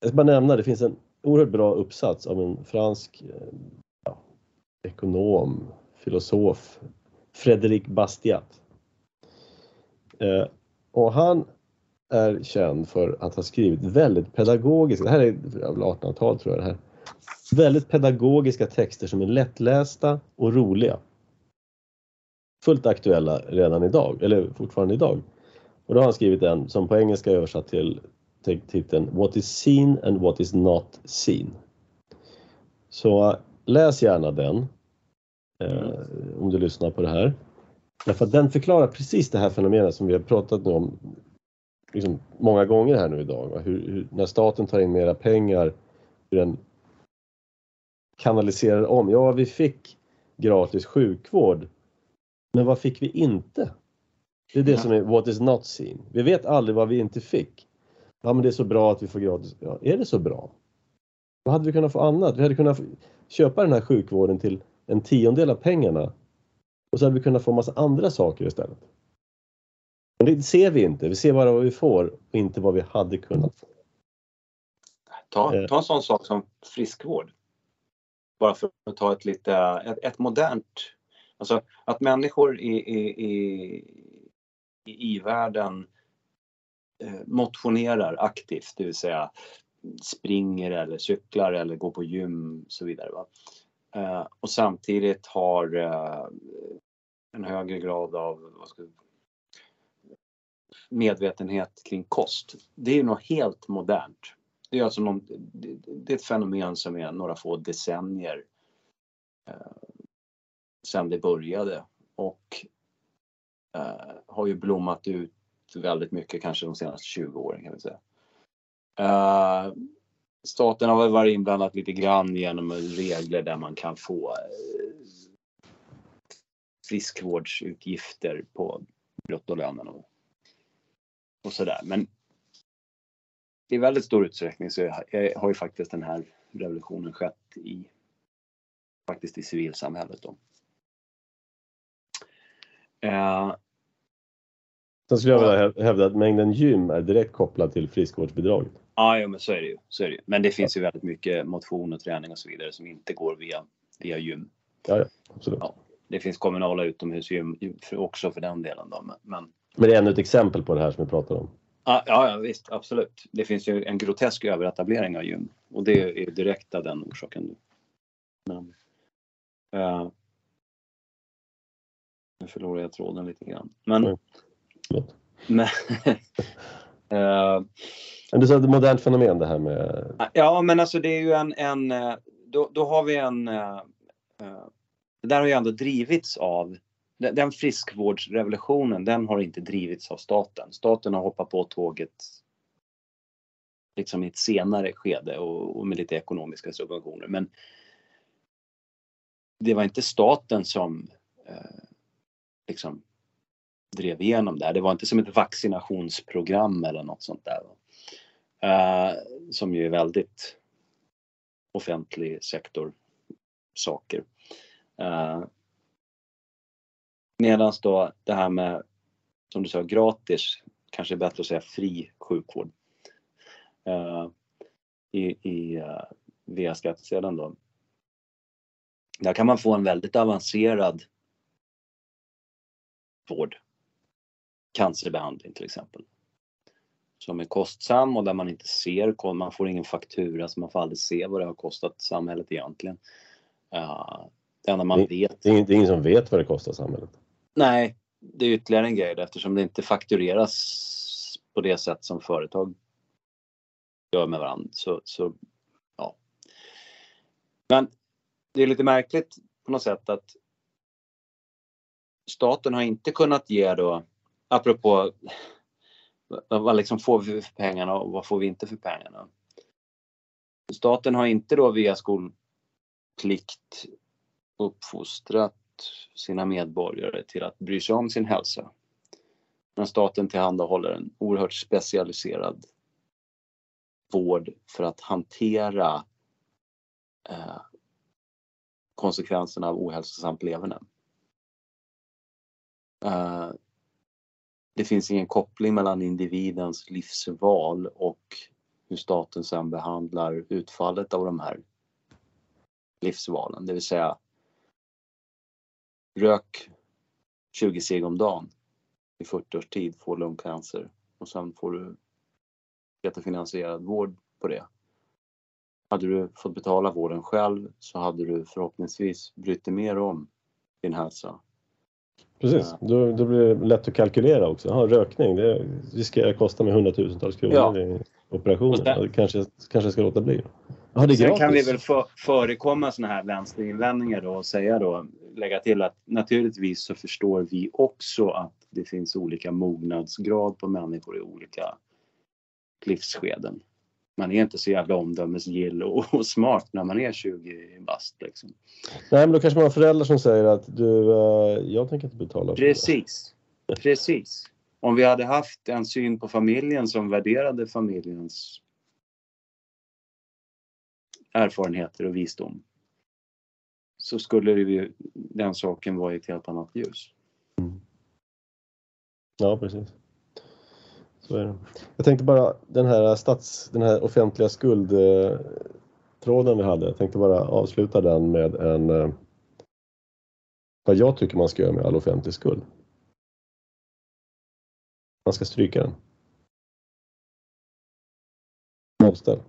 jag ska bara nämna, det finns en oerhört bra uppsats av en fransk eh, ja, ekonom, filosof, Frédéric Bastiat. Eh, och han är känd för att ha skrivit väldigt pedagogiska, det här är 1800-tal tror jag det här, väldigt pedagogiska texter som är lättlästa och roliga. Fullt aktuella redan idag, eller fortfarande idag. Och då har han skrivit en som på engelska är översatt till titeln What is seen and what is not seen. Så äh, läs gärna den eh, om du lyssnar på det här. Därför att den förklarar precis det här fenomenet som vi har pratat nu om liksom, många gånger här nu idag. Hur, hur, när staten tar in mera pengar, hur den kanaliserar om. Ja, vi fick gratis sjukvård, men vad fick vi inte? Det är det Ja. som är what is not seen. Vi vet aldrig vad vi inte fick. Ja, men det är så bra att vi får gratis. Ja, är det så bra? Vad hade vi kunnat få annat? Vi hade kunnat köpa den här sjukvården till en tiondel av pengarna och så hade vi kunnat få massa andra saker istället. Men det ser vi inte. Vi ser bara vad vi får och inte vad vi hade kunnat få. Ta, Eh. ta en sån sak som friskvård. Bara för att ta ett lite, ett, ett modernt, alltså att människor i, i, i, i i-världen eh, Eh, motionerar aktivt, det vill säga springer eller cyklar eller går på gym och så vidare. Va? Eh, och samtidigt har eh, en högre grad av vad ska, medvetenhet kring kost. Det är ju något helt modernt. Det är alltså någon, det, det är ett fenomen som är några få decennier eh, sedan det började och eh, har ju blommat ut väldigt mycket kanske de senaste 20 åren kan vi säga. Uh, staten har väl varit inblandad lite grann genom regler där man kan få eh, friskvårdsutgifter på bruttolönen och, och sådär. Men i väldigt stor utsträckning så är- har ju faktiskt den här revolutionen skett i faktiskt i civilsamhället. Då. Eh, Sen skulle jag vilja hä- hävda att mängden gym är direkt kopplad till friskvårdsbidraget. ja, ja, men så är det ju. Så är det ju. Men det finns ju väldigt mycket motion och träning och så vidare som inte går via, via gym. Ja, ja, absolut. Ja. Det finns kommunala utomhusgym för- också för den delen. Då. Men, men det är ännu ett exempel på det här som vi pratar om. Ja, ja, visst, absolut. Det finns ju en grotesk överetablering av gym och det är ju direkt av den orsaken. Men, eh, nu förlorar jag tråden lite grann. Men, Mm. Men Men du sa det är ett modernt fenomen det här med... ja, men alltså det är ju en, en eh, då, då har vi en, eh, eh, det där har ju ändå drivits av den den friskvårdsrevolutionen, den har inte drivits av staten. Staten har hoppat på tåget liksom i ett senare skede och, och med lite ekonomiska subventioner. Men det var inte staten som eh, liksom drev igenom det här. Det var inte som ett vaccinationsprogram eller något sånt där. Uh, som ju är väldigt offentlig sektor saker. Eh, uh, Medan då det här med, som du sa, gratis kanske är bättre att säga fri sjukvård. Uh, i, i, uh, via skattsedeln då. Där kan man få en väldigt avancerad vård. Cancerbehandling till exempel. Som är kostsam och där man inte ser, man får ingen faktura så man får aldrig se vad det har kostat samhället egentligen. Uh, det enda man det, vet. Det är, det är ingen som vet vad det kostar samhället. Nej, det är ytterligare en grej eftersom det inte faktureras på det sätt som företag gör med varandra. Så, så, ja. Men det är lite märkligt på något sätt att staten har inte kunnat ge då, apropå vad liksom får vi för pengarna och vad får vi inte för pengarna? Staten har inte då via skolplikt uppfostrat sina medborgare till att bry sig om sin hälsa. Men staten tillhandahåller en oerhört specialiserad vård för att hantera eh, konsekvenserna av ohälsosamt leverne. Eh, det finns ingen koppling mellan individens livsval och hur staten sedan behandlar utfallet av de här livsvalen. Det vill säga rök 20 cigg om dagen i 40 års tid, får lungcancer och sen får du skattefinansierad vård på det. Hade du fått betala vården själv så hade du förhoppningsvis brytt dig mer om din hälsa. Precis, då, då blir det lätt att kalkylera också. Aha, rökning, det riskerar att kosta mig hundratusentals kronor ja. i operationer. Sen, kanske, kanske ska låta bli. Ja, det sen kan vi väl för, förekomma sådana här vänsterinvändningar då och säga då, lägga till att naturligtvis så förstår vi också att det finns olika mognadsgrad på människor i olika livsskeden man är inte så jävla omdömesgill och, och, smart när man är 20 bast. Liksom. Nej, men då kanske man har föräldrar som säger att du, uh, jag tänker inte betala. Precis, precis. Om vi hade haft en syn på familjen som värderade familjens erfarenheter och visdom så skulle det ju, den saken vara i ett helt annat ljus. Mm. Ja, precis. Så är det. Jag tänkte bara den här, stats, den här offentliga skuldtråden eh, vi hade. Jag tänkte bara avsluta den med en eh, vad jag tycker man ska göra med all offentlig skuld. Man ska stryka den. Nollställ.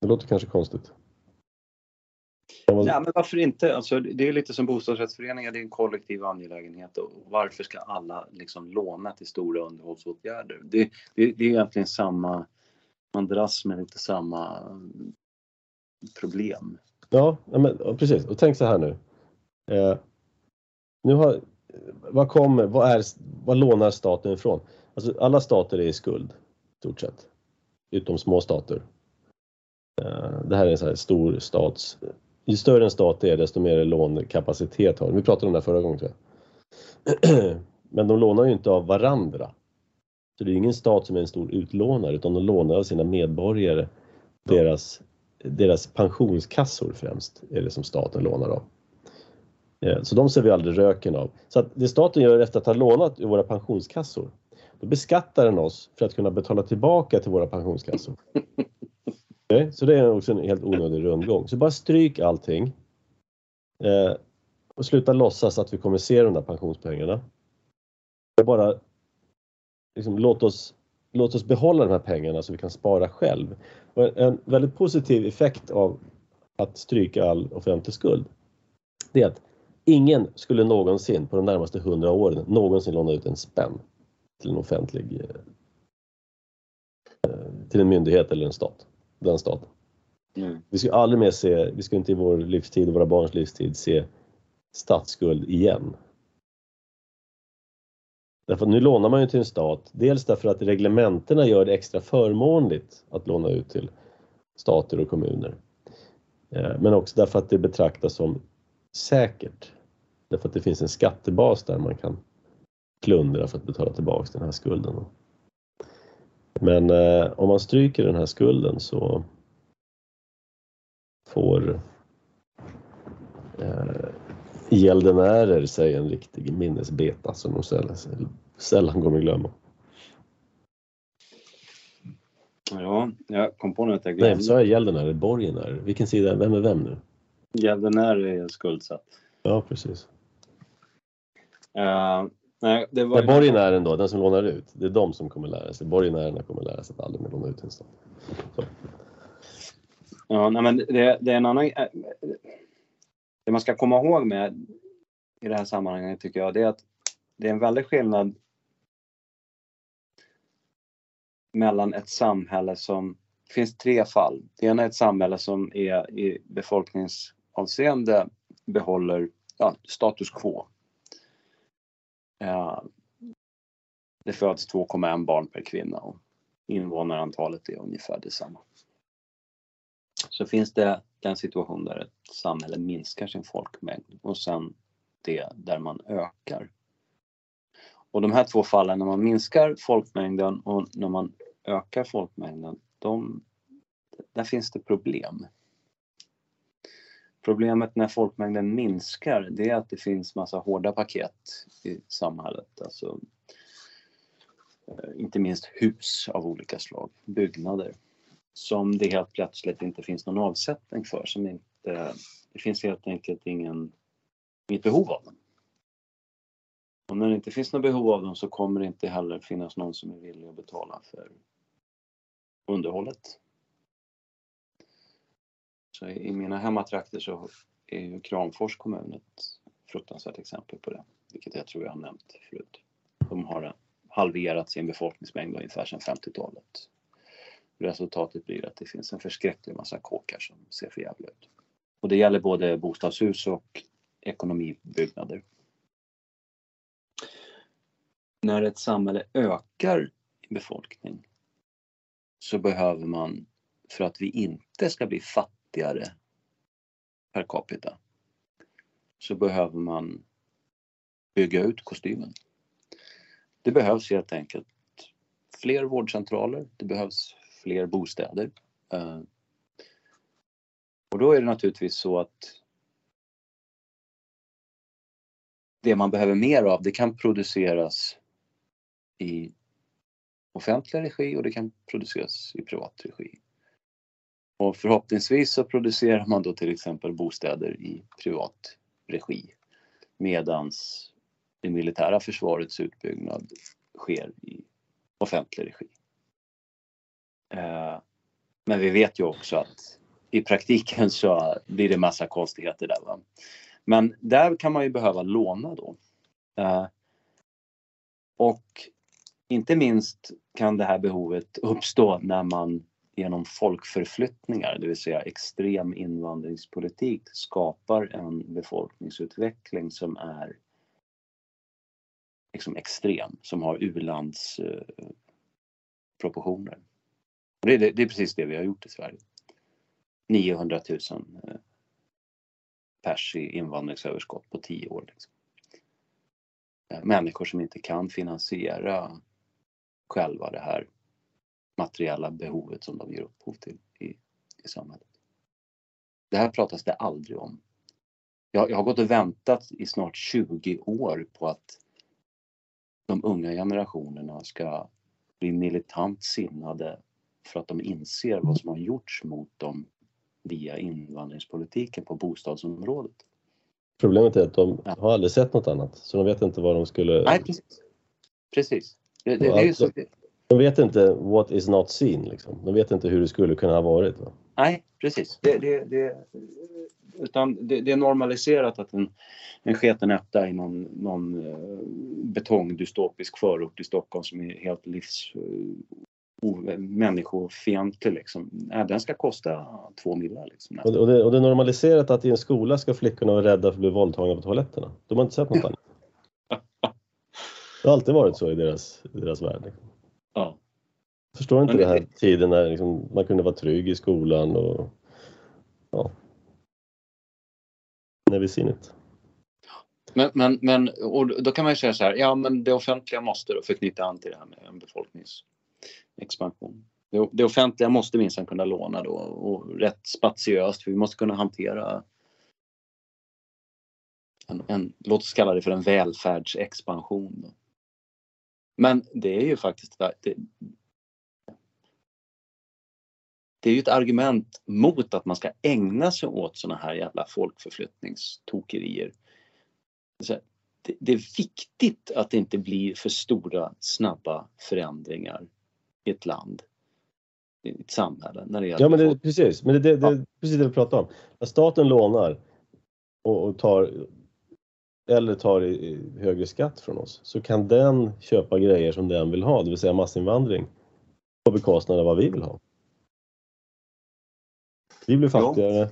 Det låter kanske konstigt. Ja, men varför inte? Alltså, det är lite som bostadsrättsföreningar, det är en kollektiv angelägenhet och varför ska alla liksom låna till stora underhållsåtgärder? Det, det, det är egentligen samma, man dras med lite samma problem. Ja, men, precis. Och tänk så här nu. Eh, nu har, vad kommer, vad, är, vad lånar staten ifrån? Alltså, alla stater är i skuld, stort sett. Utom små stater. Eh, det här är en sån här stor stats ju större en stat är desto mer lånekapacitet har Vi pratade om det här förra gången tror jag. Men de lånar ju inte av varandra. Så det är ingen stat som är en stor utlånare utan de lånar av sina medborgare. Deras, deras pensionskassor främst är det som staten lånar av. Eh, så de ser vi aldrig röken av. Så att det staten gör efter att ha lånat i våra pensionskassor, då beskattar den oss för att kunna betala tillbaka till våra pensionskassor. Okay, så det är också en helt onödig rundgång. Så bara stryk allting. Eh, och sluta låtsas att vi kommer se de där pensionspengarna. Och bara liksom, låt, oss, låt oss behålla de här pengarna så vi kan spara själv. Och en väldigt positiv effekt av att stryka all offentlig skuld, det är att ingen skulle någonsin på de närmaste hundra åren någonsin låna ut en spänn till en offentlig eh, eh, till en myndighet eller en stat den staten. Mm. Vi ska aldrig mer se, vi ska inte i vår livstid och våra barns livstid se statsskuld igen. Därför nu lånar man ju till en stat, dels därför att reglementena gör det extra förmånligt att låna ut till stater och kommuner. Eh, men också därför att det betraktas som säkert. Därför att det finns en skattebas där man kan plundra för att betala tillbaks den här skulden. Men eh, om man stryker den här skulden så får eh, gäldenärer säger en riktig minnesbeta som de sällan, sällan kommer glömma. Ja, jag kom på nu att jag glömde. Nej, sa jag gäldenärer? Borgenärer? Vilken sida? Vem är vem nu? Gäldenär är skuldsatt. Ja, precis. Uh, nej, det var Nej, borgenären då, den som lånar ut, det är de som kommer lära sig. Borgenärerna kommer lära sig att aldrig mer låna ut en stat. Ja, nej, men det, det är en annan... eh, Det man ska komma ihåg med i det här sammanhanget tycker jag, det är att det är en väldig skillnad mellan ett samhälle som... Det finns tre fall. Det ena är ett samhälle som är i befolkningsavseende behåller ja, status quo. Eh, det föds 2,1 barn per kvinna och invånarantalet är ungefär detsamma. Så finns det den situation där ett samhälle minskar sin folkmängd och sen det där man ökar. Och de här två fallen, när man minskar folkmängden och när man ökar folkmängden, de, där finns det problem. Problemet när folkmängden minskar, det är att det finns massa hårda paket i samhället. Alltså, eh, inte minst hus av olika slag, byggnader, som det helt plötsligt inte finns någon avsättning för. Som inte, det finns helt enkelt ingen, inget behov av dem. Och när det inte finns något behov av dem så kommer det inte heller finnas någon som är villig att betala för underhållet. Så i mina hemmatrakter så är ju Kramfors kommun ett fruktansvärt exempel på det, vilket jag tror jag har nämnt förut. De har halverat sin befolkningsmängd ungefär sedan 50-talet. Resultatet blir att det finns en förskräcklig massa kåkar som ser för jävla ut. Och det gäller både bostadshus och ekonomibyggnader. När ett samhälle ökar i befolkning så behöver man, för att vi inte ska bli fattiga fattigare per capita, så behöver man bygga ut kostymen. Det behövs helt enkelt fler vårdcentraler, det behövs fler bostäder. Eh, och då är det naturligtvis så att det man behöver mer av, det kan produceras i offentlig regi och det kan produceras i privat regi. Och förhoppningsvis så producerar man då till exempel bostäder i privat regi medans det militära försvarets utbyggnad sker i offentlig regi. Eh, men vi vet ju också att i praktiken så blir det massa konstigheter där. Va? Men där kan man ju behöva låna då. Eh, och inte minst kan det här behovet uppstå när man genom folkförflyttningar, det vill säga extrem invandringspolitik, skapar en befolkningsutveckling som är liksom extrem, som har u-landsproportioner. eh, proportioner. Och det, är- det är precis det vi har gjort i Sverige. 900 000 eh, pers i invandringsöverskott på 10 år. Liksom. Eh, människor som inte kan finansiera själva det här materiella behovet som de ger upphov till i, i samhället. Det här pratas det aldrig om. Jag, jag har gått och väntat i snart 20 år på att de unga generationerna ska bli militant sinnade för att de inser vad som har gjorts mot dem via invandringspolitiken på bostadsområdet. Problemet är att de Ja. har aldrig sett något annat, så de vet inte vad de skulle... Nej, precis. Precis. Det, det, det är ju så, De vet inte what is not seen, liksom. De vet inte hur det skulle kunna ha varit. Va? nej, precis. Det, det, det, utan det, det är normaliserat att en, en sketen etta i någon, någon eh, betongdystopisk förort i Stockholm som är helt livs eh, människofientlig liksom. Nej, den ska kosta två millar liksom. Och, och, det, och det är normaliserat att i en skola ska flickorna vara rädda för att bli våldtagna på toaletterna. De har inte sett något annat. Det har alltid varit så i deras, i deras värld. Liksom. Ja. Förstår inte Men det- den här tiden när liksom, man kunde vara trygg i skolan och ja. It. Men, men, men och då kan man ju säga så här, ja men det offentliga måste då, för att knyta an till det här med en befolkningsexpansion. Det, det offentliga måste minsann kunna låna då och rätt spatiöst, för vi måste kunna hantera en, en, låt oss kalla det för en välfärdsexpansion. Då. Men det är ju faktiskt det, det är ju ett argument mot att man ska ägna sig åt såna här jävla folkförflyttningstokerier. Det, det är viktigt att det inte blir för stora snabba förändringar i ett land, i ett samhälle. När det ja men det, precis, men det, det, det är precis det vi pratar om. När staten lånar och, och tar eller tar i, högre skatt från oss så kan den köpa grejer som den vill ha, det vill säga massinvandring på bekostnad av vad vi vill ha. Vi blir fattigare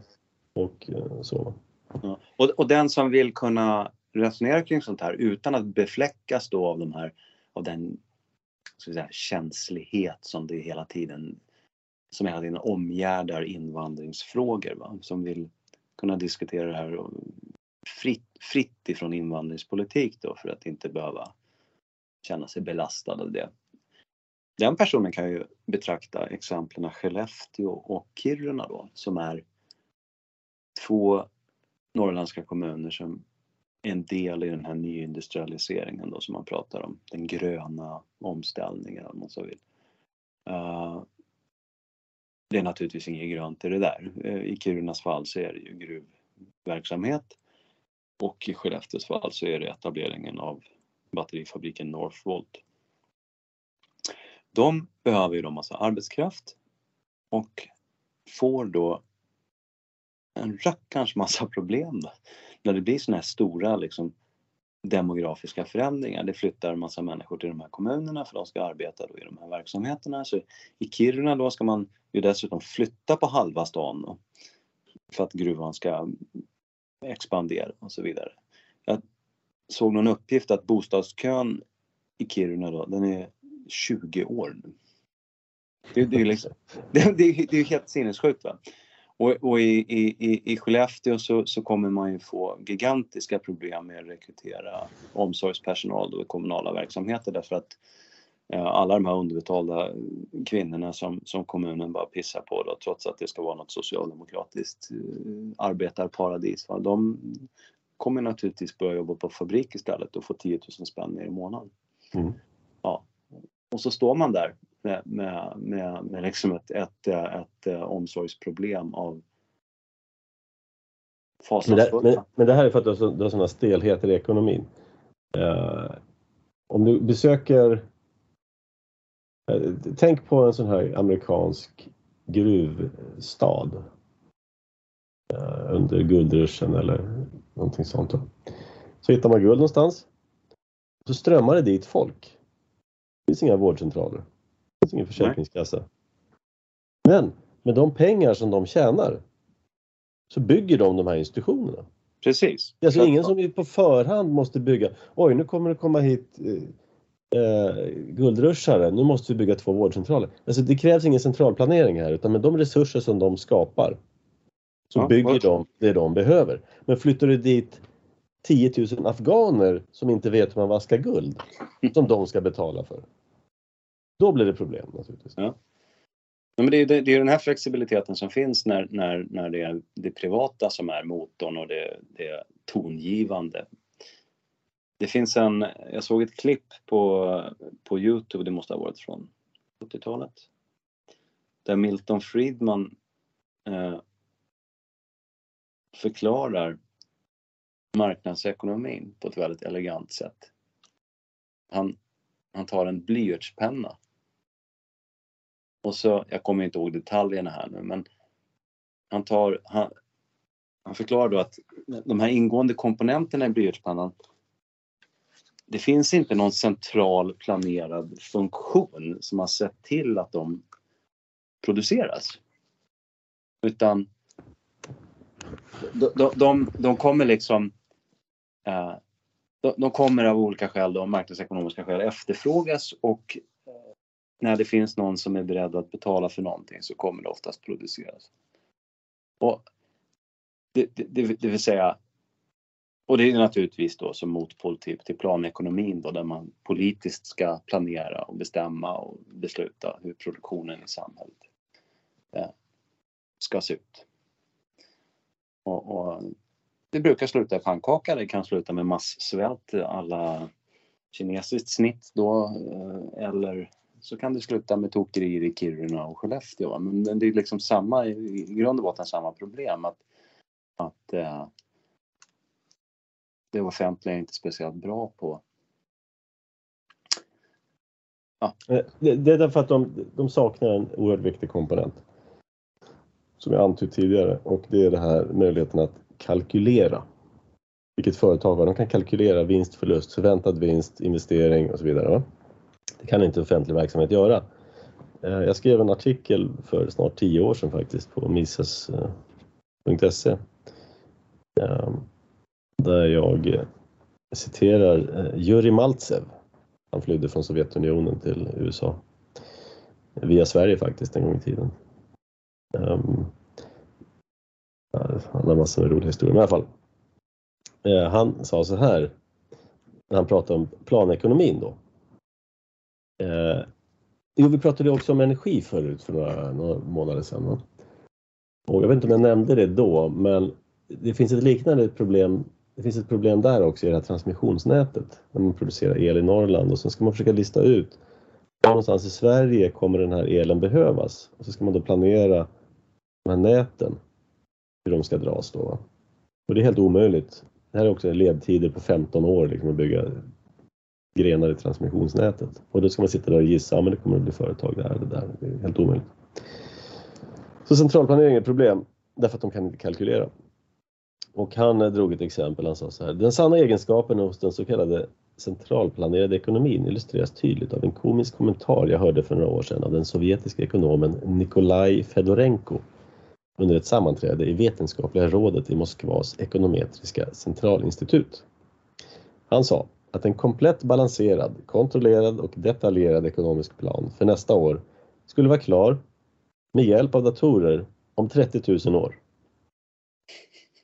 ja. och eh, så. Ja. Och, och den som vill kunna resonera kring sånt här utan att befläckas då av de här av den säga, känslighet som det hela tiden som hela tiden omgärdar invandringsfrågor. Va? Som vill kunna diskutera det här fritt, fritt ifrån invandringspolitik då för att inte behöva känna sig belastad av det. Den personen kan ju betrakta exemplen Skellefteå och Kiruna då som är två norrländska kommuner som är en del i den här nyindustrialiseringen då som man pratar om. Den gröna omställningen om man så vill. Uh, det är naturligtvis inget grönt i det där. Eh, I Kirunas fall så är det ju gruvverksamhet och i Skellefteås fall så är det etableringen av batterifabriken Northvolt. De behöver ju då massa arbetskraft och får då en rackarns massa problem då. när det blir såna här stora liksom, demografiska förändringar. Det flyttar en massa människor till de här kommunerna för de ska arbeta då i de här verksamheterna. Så I Kiruna då ska man ju dessutom flytta på halva stan då, för att gruvan ska expandera och så vidare. Jag såg någon uppgift att bostadskön i Kiruna då, den är 20 år nu. Det, det är, liksom, det, det, det är helt sinnessjukt. Va? Och, och i, i, i Skellefteå så, så kommer man ju få gigantiska problem med att rekrytera omsorgspersonal då i kommunala verksamheter därför att eh, alla de här underbetalda kvinnorna som, som kommunen bara pissar på då, trots att det ska vara något socialdemokratiskt eh, arbetarparadis. Va? De kommer naturligtvis börja jobba på fabrik istället och få 10 000 spänn mer i månaden. Mm. Ja. Och så står man där med, med, med, med liksom ett, ett, ett, ett eh, omsorgsproblem av fasansfulla. Men, men, men, det här är för att du har, sådana stelheter i ekonomin. Uh, om du besöker Tänk på en sån här amerikansk gruvstad uh, under guldruschen eller någonting sånt. Så hittar man guld någonstans. Så strömmar det dit folk. Det finns inga vårdcentraler. Det finns ingen försäkringskassa. Men med de pengar som de tjänar så bygger de de här institutionerna. Precis. Det är alltså ingen som på förhand måste bygga. Oj, nu kommer det komma hit eh, guldruschare. Nu måste vi bygga två vårdcentraler. Alltså det krävs ingen centralplanering här utan med de resurser som de skapar så ja, bygger de det de behöver. Men flyttar du dit 10 000 afghaner som inte vet hur man vaskar guld som de ska betala för. Då blir det problem naturligtvis. Ja. men det, är, det, det är den här flexibiliteten som finns när, när, när det är det privata som är motorn och det, det tongivande. Det finns en, jag såg ett klipp på, på Youtube, det måste ha varit från 70-talet. Där Milton Friedman eh, förklarar marknadsekonomin på ett väldigt elegant sätt. Han, han tar en blyertspenna och så, jag kommer inte ihåg detaljerna här nu, men han tar, han, han förklarar då att de här ingående komponenterna i blyertspennan det finns inte någon central planerad funktion som har sett till att de produceras. Utan de, de, de kommer liksom eh, de, de kommer av olika skäl, då, marknadsekonomiska skäl, efterfrågas och eh, när det finns någon som är beredd att betala för någonting så kommer det oftast produceras. Och det, det, det vill säga, och det är naturligtvis då som motpol till, till planekonomin då där man politiskt ska planera och bestämma och besluta hur produktionen i samhället eh, ska se ut. Och, och det brukar sluta i pannkaka, det kan sluta med massvält alla kinesiskt snitt då eh, eller så kan det sluta med tokerier i Kiruna och Skellefteå. Men det är liksom samma, i grund och botten samma problem att, att eh, det offentliga är inte speciellt bra på Ja. Eh, det, det är därför att de, de saknar en oerhört viktig komponent som jag antytt tidigare och det är det här möjligheten att kalkylera. Vilket företag har, de kan kalkylera vinst, förlust, förväntad vinst, investering och så vidare. Va? Det kan inte offentlig verksamhet göra. Eh, jag skrev en artikel för snart tio år sedan faktiskt på mises.se eh, där jag eh, citerar eh, Jurij Maltsev. Han flydde från Sovjetunionen till USA via Sverige faktiskt en gång i tiden. Um, han har massor med roliga historier, men i alla fall. Uh, han sa så här, när han pratade om planekonomin då. Uh, jo, vi pratade också om energi förut för några, några månader sedan. Va? Och jag vet inte om jag nämnde det då, men det finns ett liknande problem det finns ett problem där också i det här transmissionsnätet när man producerar el i Norrland och så ska man försöka lista ut var någonstans i Sverige kommer den här elen behövas och så ska man då planera de här näten, hur de ska dras då. Och det är helt omöjligt. Det här är också ledtider på 15 år liksom att bygga grenar i transmissionsnätet och då ska man sitta där och gissa, ja men det kommer att bli företag där eller där. Det är helt omöjligt. Så centralplanering är ett problem därför att de kan inte kalkylera. Och han eh, drog ett exempel, han sa så här. Den sanna egenskapen hos den så kallade centralplanerade ekonomin illustreras tydligt av en komisk kommentar jag hörde för några år sedan av den sovjetiska ekonomen Nikolaj Fedorenko under ett sammanträde i Vetenskapliga rådet i Moskvas ekonometriska centralinstitut. Han sa att en komplett balanserad, kontrollerad och detaljerad ekonomisk plan för nästa år skulle vara klar med hjälp av datorer om 30 000 år.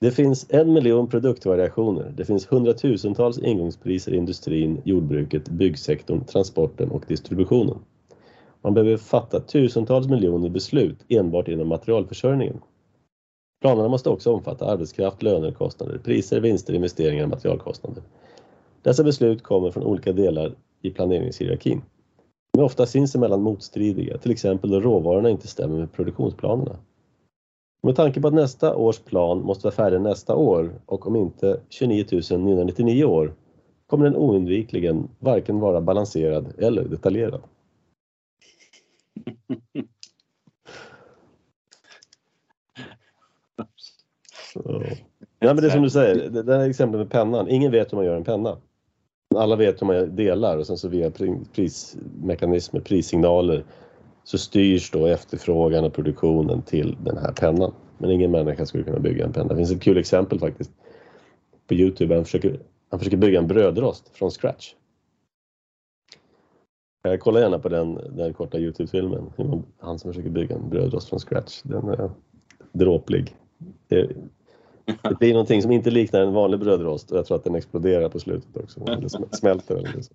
Det finns en miljon produktvariationer. Det finns hundratusentals ingångspriser i industrin, jordbruket, byggsektorn, transporten och distributionen. Man behöver fatta tusentals miljoner beslut enbart inom materialförsörjningen. Planerna måste också omfatta arbetskraft, löner, kostnader, priser, vinster, investeringar och materialkostnader. Dessa beslut kommer från olika delar i planeringshierarkin. De är ofta sinsemellan motstridiga, till exempel då råvarorna inte stämmer med produktionsplanerna. Med tanke på att nästa års plan måste vara färdig nästa år och om inte 29 999 år kommer den oundvikligen varken vara balanserad eller detaljerad. Så. Ja, men det är som du säger, det där exemplet med pennan. Ingen vet hur man gör en penna. Alla vet hur man delar och sen så via prismekanismer, prissignaler så styrs då efterfrågan och produktionen till den här pennan. Men ingen människa skulle kunna bygga en penna. Det finns ett kul exempel faktiskt på Youtube. Han försöker, han försöker bygga en brödrost från scratch. Eh, jag kollar gärna på den, den korta Youtube-filmen. Han som försöker bygga en brödrost från scratch. Den är dråplig. Det, det blir någonting som inte liknar en vanlig brödrost och jag tror att den exploderar på slutet också. Eller smälter eller så.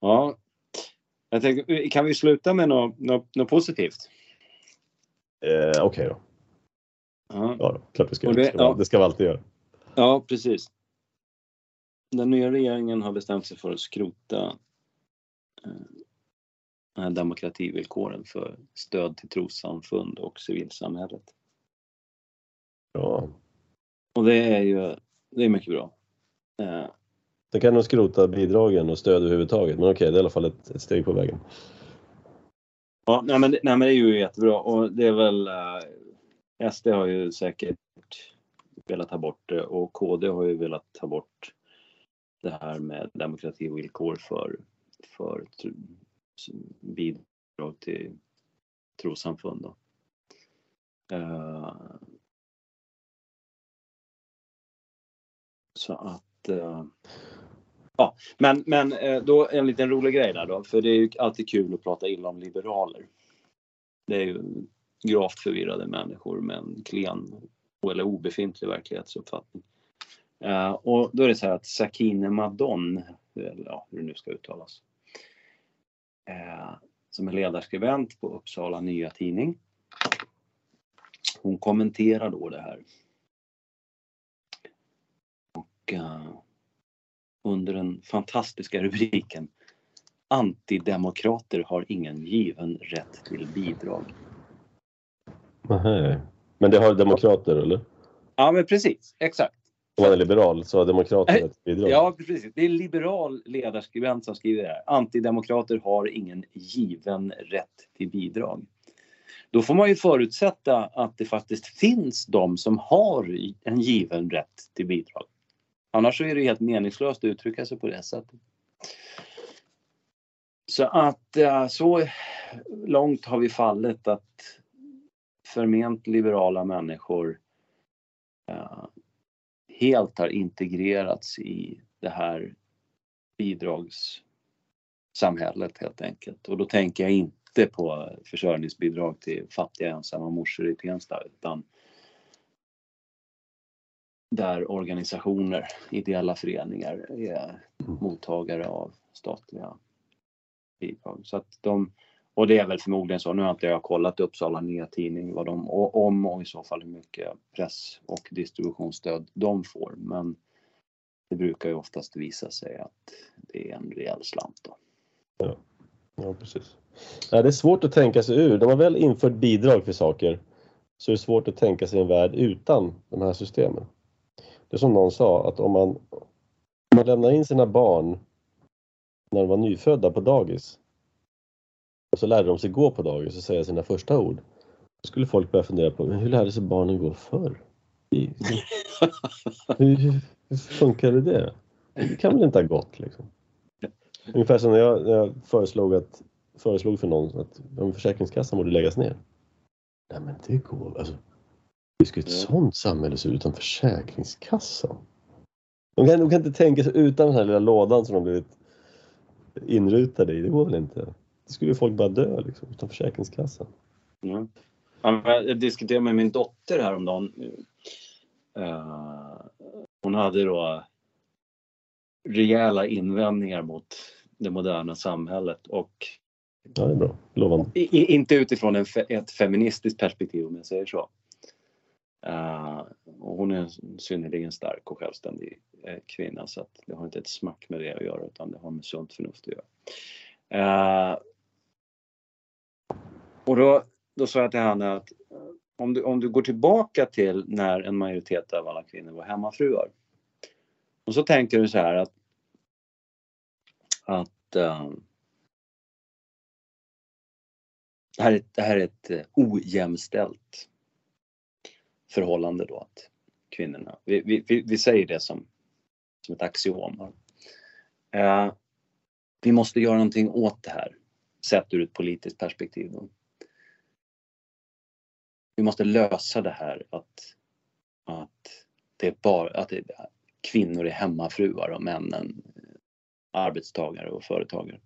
Ja, jag tänkte, kan vi sluta med något, något, något positivt? Eh, Okej okay då. Ja. ja, klart vi ska det, ja. det ska vi alltid göra. Ja, precis. Den nya regeringen har bestämt sig för att skrota eh, demokrativillkoren för stöd till trossamfund och civilsamhället. Ja. Och det är ju det är mycket bra. Eh, Sen kan de skrota bidragen och stöd överhuvudtaget, men okej, okay, det är i alla fall ett, ett steg på vägen. Ja, nej men, nej men det är ju jättebra och det är väl eh, SD har ju säkert velat ta bort det och KD har ju velat ta bort det här med demokrativillkor för, för bidrag till trossamfund. Uh, så att Eh, ja, men, men eh, då en liten rolig grej där då, för det är ju alltid kul att prata illa om liberaler. Det är ju gravt förvirrade människor med en klen eller obefintlig verklighetsuppfattning. Eh, och då är det så här att Sakine Madon, eller ja, hur det nu ska uttalas, som är ledarskribent på Uppsala Nya Tidning, hon kommenterar då det här. Uh, under den fantastiska rubriken Antidemokrater har ingen given rätt till bidrag. Nej. Men det har demokrater eller? Ja men precis, exakt. Om man är liberal så har demokrater ett bidrag? Ja precis, det är liberal ledarskribent som skriver det här. Antidemokrater har ingen given rätt till bidrag. Då får man ju förutsätta att det faktiskt finns de som har en given rätt till bidrag. Annars är det helt meningslöst att uttrycka sig på det sättet. Så att så långt har vi fallit att förment liberala människor helt har integrerats i det här bidragssamhället helt enkelt. Och då tänker jag inte på försörjningsbidrag till fattiga ensamma morsor i Tensta utan där organisationer, ideella föreningar är mottagare av statliga bidrag. Så att de, och det är väl förmodligen så, nu har inte jag kollat Uppsala Nya Tidning vad de, om och i så fall hur mycket press och distributionsstöd de får. Men det brukar ju oftast visa sig att det är en rejäl slant. Då. Ja. ja, precis. Ja, det är svårt att tänka sig ur. De har väl infört bidrag för saker så är det svårt att tänka sig en värld utan de här systemen. Det är som någon sa att om man, om man lämnar in sina barn när de var nyfödda på dagis och så lärde de sig gå på dagis och säga sina första ord. Då skulle folk börja fundera på, hur lärde sig barnen gå förr? Hur, hur funkade det? Det kan väl inte ha gått liksom. Ungefär som när jag, när jag föreslog, att, föreslog för någon att Försäkringskassan borde läggas ner. Nej men det går alltså. Hur ska ett sånt samhälle se ut utan Försäkringskassan? De kan, de kan inte tänka sig utan den här lilla lådan som de blivit inrutade i. Det går väl inte? Det skulle folk bara dö liksom, utan Försäkringskassan. Men Jag diskuterade med min dotter häromdagen. Uh, hon hade då rejäla invändningar mot det moderna samhället och Ja, det är bra. Lovande. inte utifrån en ett feministiskt perspektiv om jag säger så. Eh, och hon är en synnerligen stark och självständig eh, kvinna så att det har inte ett smack med det att göra utan det har med sunt förnuft att göra. Eh, och då, då sa jag till henne att eh, om du, om du går tillbaka till när en majoritet av alla kvinnor var hemmafruar. Och så tänker du så här att, att eh, det här, är, det här är ett ojämställt förhållande då att kvinnorna, vi, vi, vi, vi säger det som, som ett axiom. Eh, vi måste göra någonting åt det här, sett ur ett politiskt perspektiv. Då. Vi måste lösa det här att, att, det är bara, att det, kvinnor är hemmafruar och männen arbetstagare och företagare.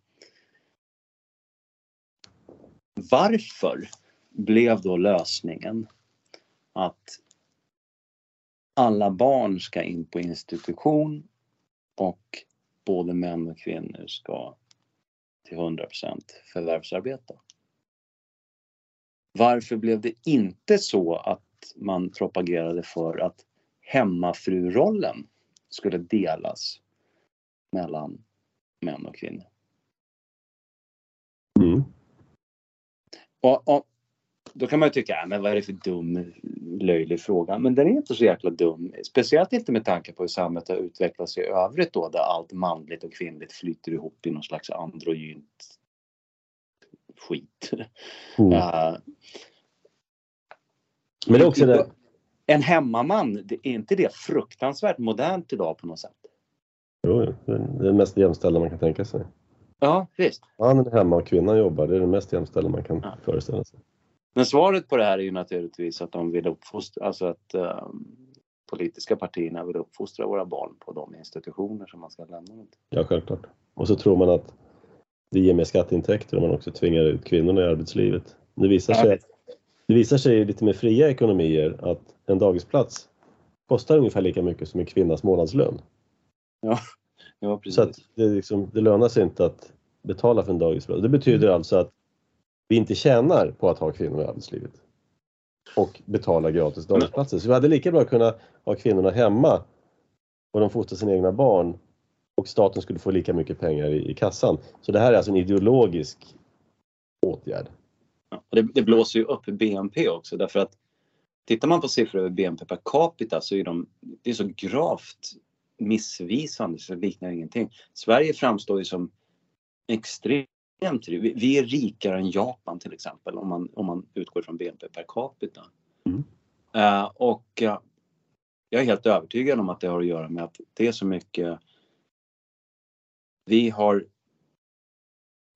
Varför blev då lösningen att alla barn ska in på institution och både män och kvinnor ska till 100% förvärvsarbeta? Varför blev det inte så att man propagerade för att hemmafrurollen skulle delas mellan män och kvinnor? Mm. Och, och, då kan man ju tycka, "Ja, men vad är det för dum, löjlig fråga? Men den är inte så jäkla dum. Speciellt inte med tanke på hur samhället har utvecklats i övrigt då, där allt manligt och kvinnligt flyter ihop i någon slags androgynt skit. Mm. Eh, Men det är också det, En hemmaman, det, är inte det fruktansvärt modernt idag på något sätt? jo, jo, det är det mest jämställda man kan tänka sig. Ja, visst. Mannen är hemma och kvinnan jobbar. Det är det mest jämställda man kan Ja. föreställa sig. Men svaret på det här är ju naturligtvis att de vill uppfostra, alltså att eh, politiska partierna vill uppfostra våra barn på de institutioner som man ska lämna dem till. Ja, självklart. Och så tror man att det ger mer skatteintäkter om man också tvingar ut kvinnorna i arbetslivet. Det visar sig, det visar sig i lite mer fria ekonomier att en dagisplats kostar ungefär lika mycket som en kvinnas månadslön. Ja, Så precis. att det, liksom, det lönar sig inte att betala för en dagisplats. Det betyder alltså att vi inte tjänar på att ha kvinnor i arbetslivet. och betala gratis dagisplatser. Så vi hade lika bra kunnat ha kvinnorna hemma och de fostrar sina egna barn och staten skulle få lika mycket pengar i, i kassan. Så det här är alltså en ideologisk åtgärd. Ja, och det, det blåser ju upp BNP också därför att tittar man på siffror över BNP per capita så är de det är så gravt missvisande så det liknar ingenting. Sverige framstår ju som extremt vi, vi är rikare än Japan till exempel om man, om man utgår från BNP per capita. Mm. Uh, och uh, jag är helt övertygad om att det har att göra med att det är så mycket vi har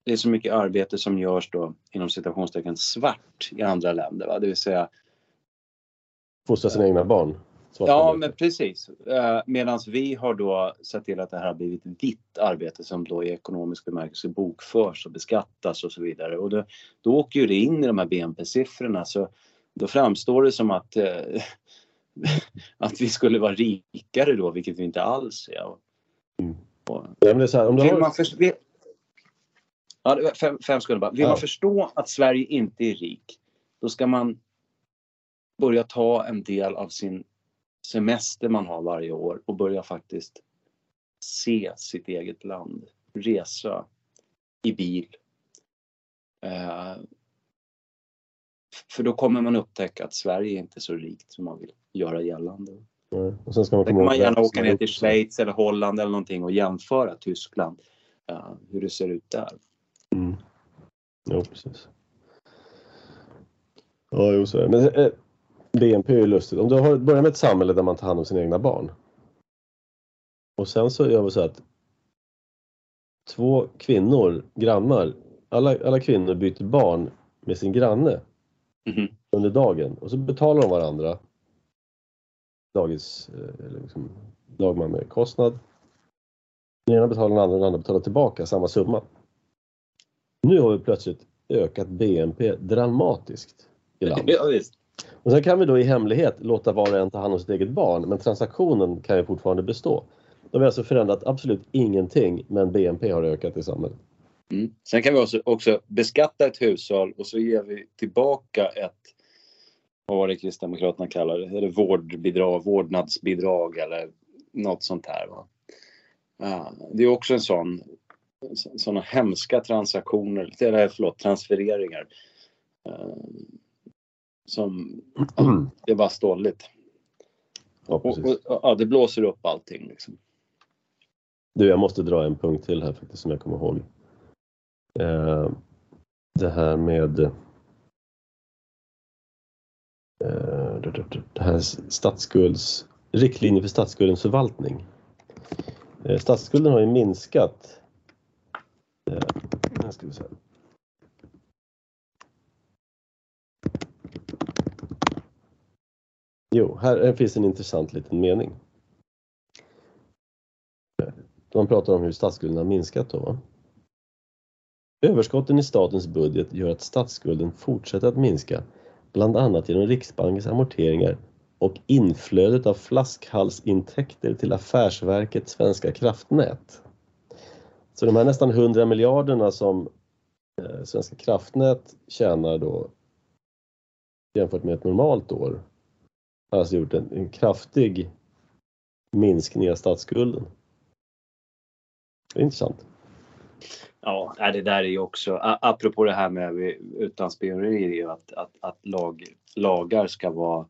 det är så mycket arbete som görs då inom citationstecken svart i andra länder. Va? Det vill säga Fostra sina egna barn. Ja, men precis. Eh, Medan vi har då sett till att det här har blivit vitt arbete som då i ekonomisk bemärkelse bokförs och beskattas och så vidare. Och då, då åker ju det in i de här BNP-siffrorna så då framstår det som att, eh, att vi skulle vara rikare då, vilket vi inte alls är. Mm. Och, ja, men det är så här, om du har... man för, vill, ja, fem, fem sekunder bara. Vill ja. man förstå att Sverige inte är rik, då ska man börja ta en del av sin semester man har varje år och börja faktiskt se sitt eget land. Resa i bil. Eh, för då kommer man upptäcka att Sverige inte är så rikt som man vill göra gällande. Mm. Och sen ska man, kan man gärna åka ner till Schweiz eller Holland eller någonting och jämföra Tyskland. Uh, hur det ser ut där. Mm. Ja, precis. Ja, jo, så är det. Men eh, BNP är lustigt. Om du har, börjar med ett samhälle där man tar hand om sina egna barn. Och sen så gör vi så att två kvinnor, grannar, alla, alla kvinnor byter barn med sin granne mm. under dagen och så betalar de varandra dagis, eh, eller liksom dagmam med kostnad. Den ena betalar den andra och den andra betalar tillbaka samma summa. Nu har vi plötsligt ökat BNP dramatiskt i landet. Ja, visst. Och sen kan vi då i hemlighet låta var och en ta hand om sitt eget barn, men transaktionen kan ju fortfarande bestå. De har alltså förändrat absolut ingenting, men BNP har ökat i samhället. Mm. Sen kan vi också, också beskatta ett hushåll och så ger vi tillbaka ett, vad var det Kristdemokraterna kallar det, eller vårdbidrag, vårdnadsbidrag eller något sånt här. Va? Ja, det är också en sån, sådana hemska transaktioner, eller förlåt, transfereringar. Eh, som, det bara ståligt. Ja, och, och, ja, det blåser upp allting liksom. Du, jag måste dra en punkt till här faktiskt som jag kommer ihåg. Eh, det här med eh, det här statsskulds, riktlinjer för statsskuldens förvaltning. Eh, statsskulden har ju minskat. Eh, ska vi säga. Jo, här finns en intressant liten mening. Man pratar om hur statsskulden har minskat då. Va? Överskotten i statens budget gör att statsskulden fortsätter att minska, bland annat genom Riksbankens amorteringar och inflödet av flaskhalsintäkter till Affärsverket Svenska kraftnät. Så de här nästan 100 miljarderna som eh, Svenska kraftnät tjänar då jämfört med ett normalt år alltså gjort en, en kraftig minskning av statsskulden. Det är intressant. Ja, det där är ju också, apropå det här med utlandsspioneri, att, att, att lag, lagar ska vara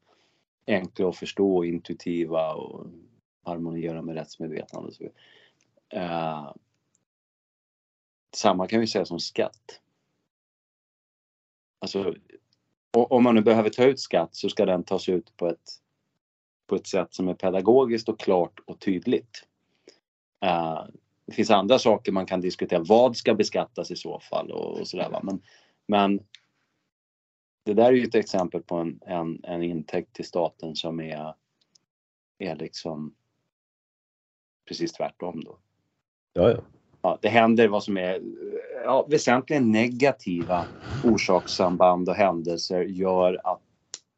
enkla att förstå och intuitiva och harmoniera med rättsmedvetande. Så, eh, samma kan vi säga som skatt. Alltså och om man nu behöver ta ut skatt så ska den tas ut på ett, på ett sätt som är pedagogiskt och klart och tydligt. Uh, det finns andra saker man kan diskutera. Vad ska beskattas i så fall och, och sådär. Men, men det där är ju ett exempel på en, en, en intäkt till staten som är, är liksom precis tvärtom då. Ja, ja ja, det händer vad som är ja, väsentligen negativa orsakssamband och händelser gör att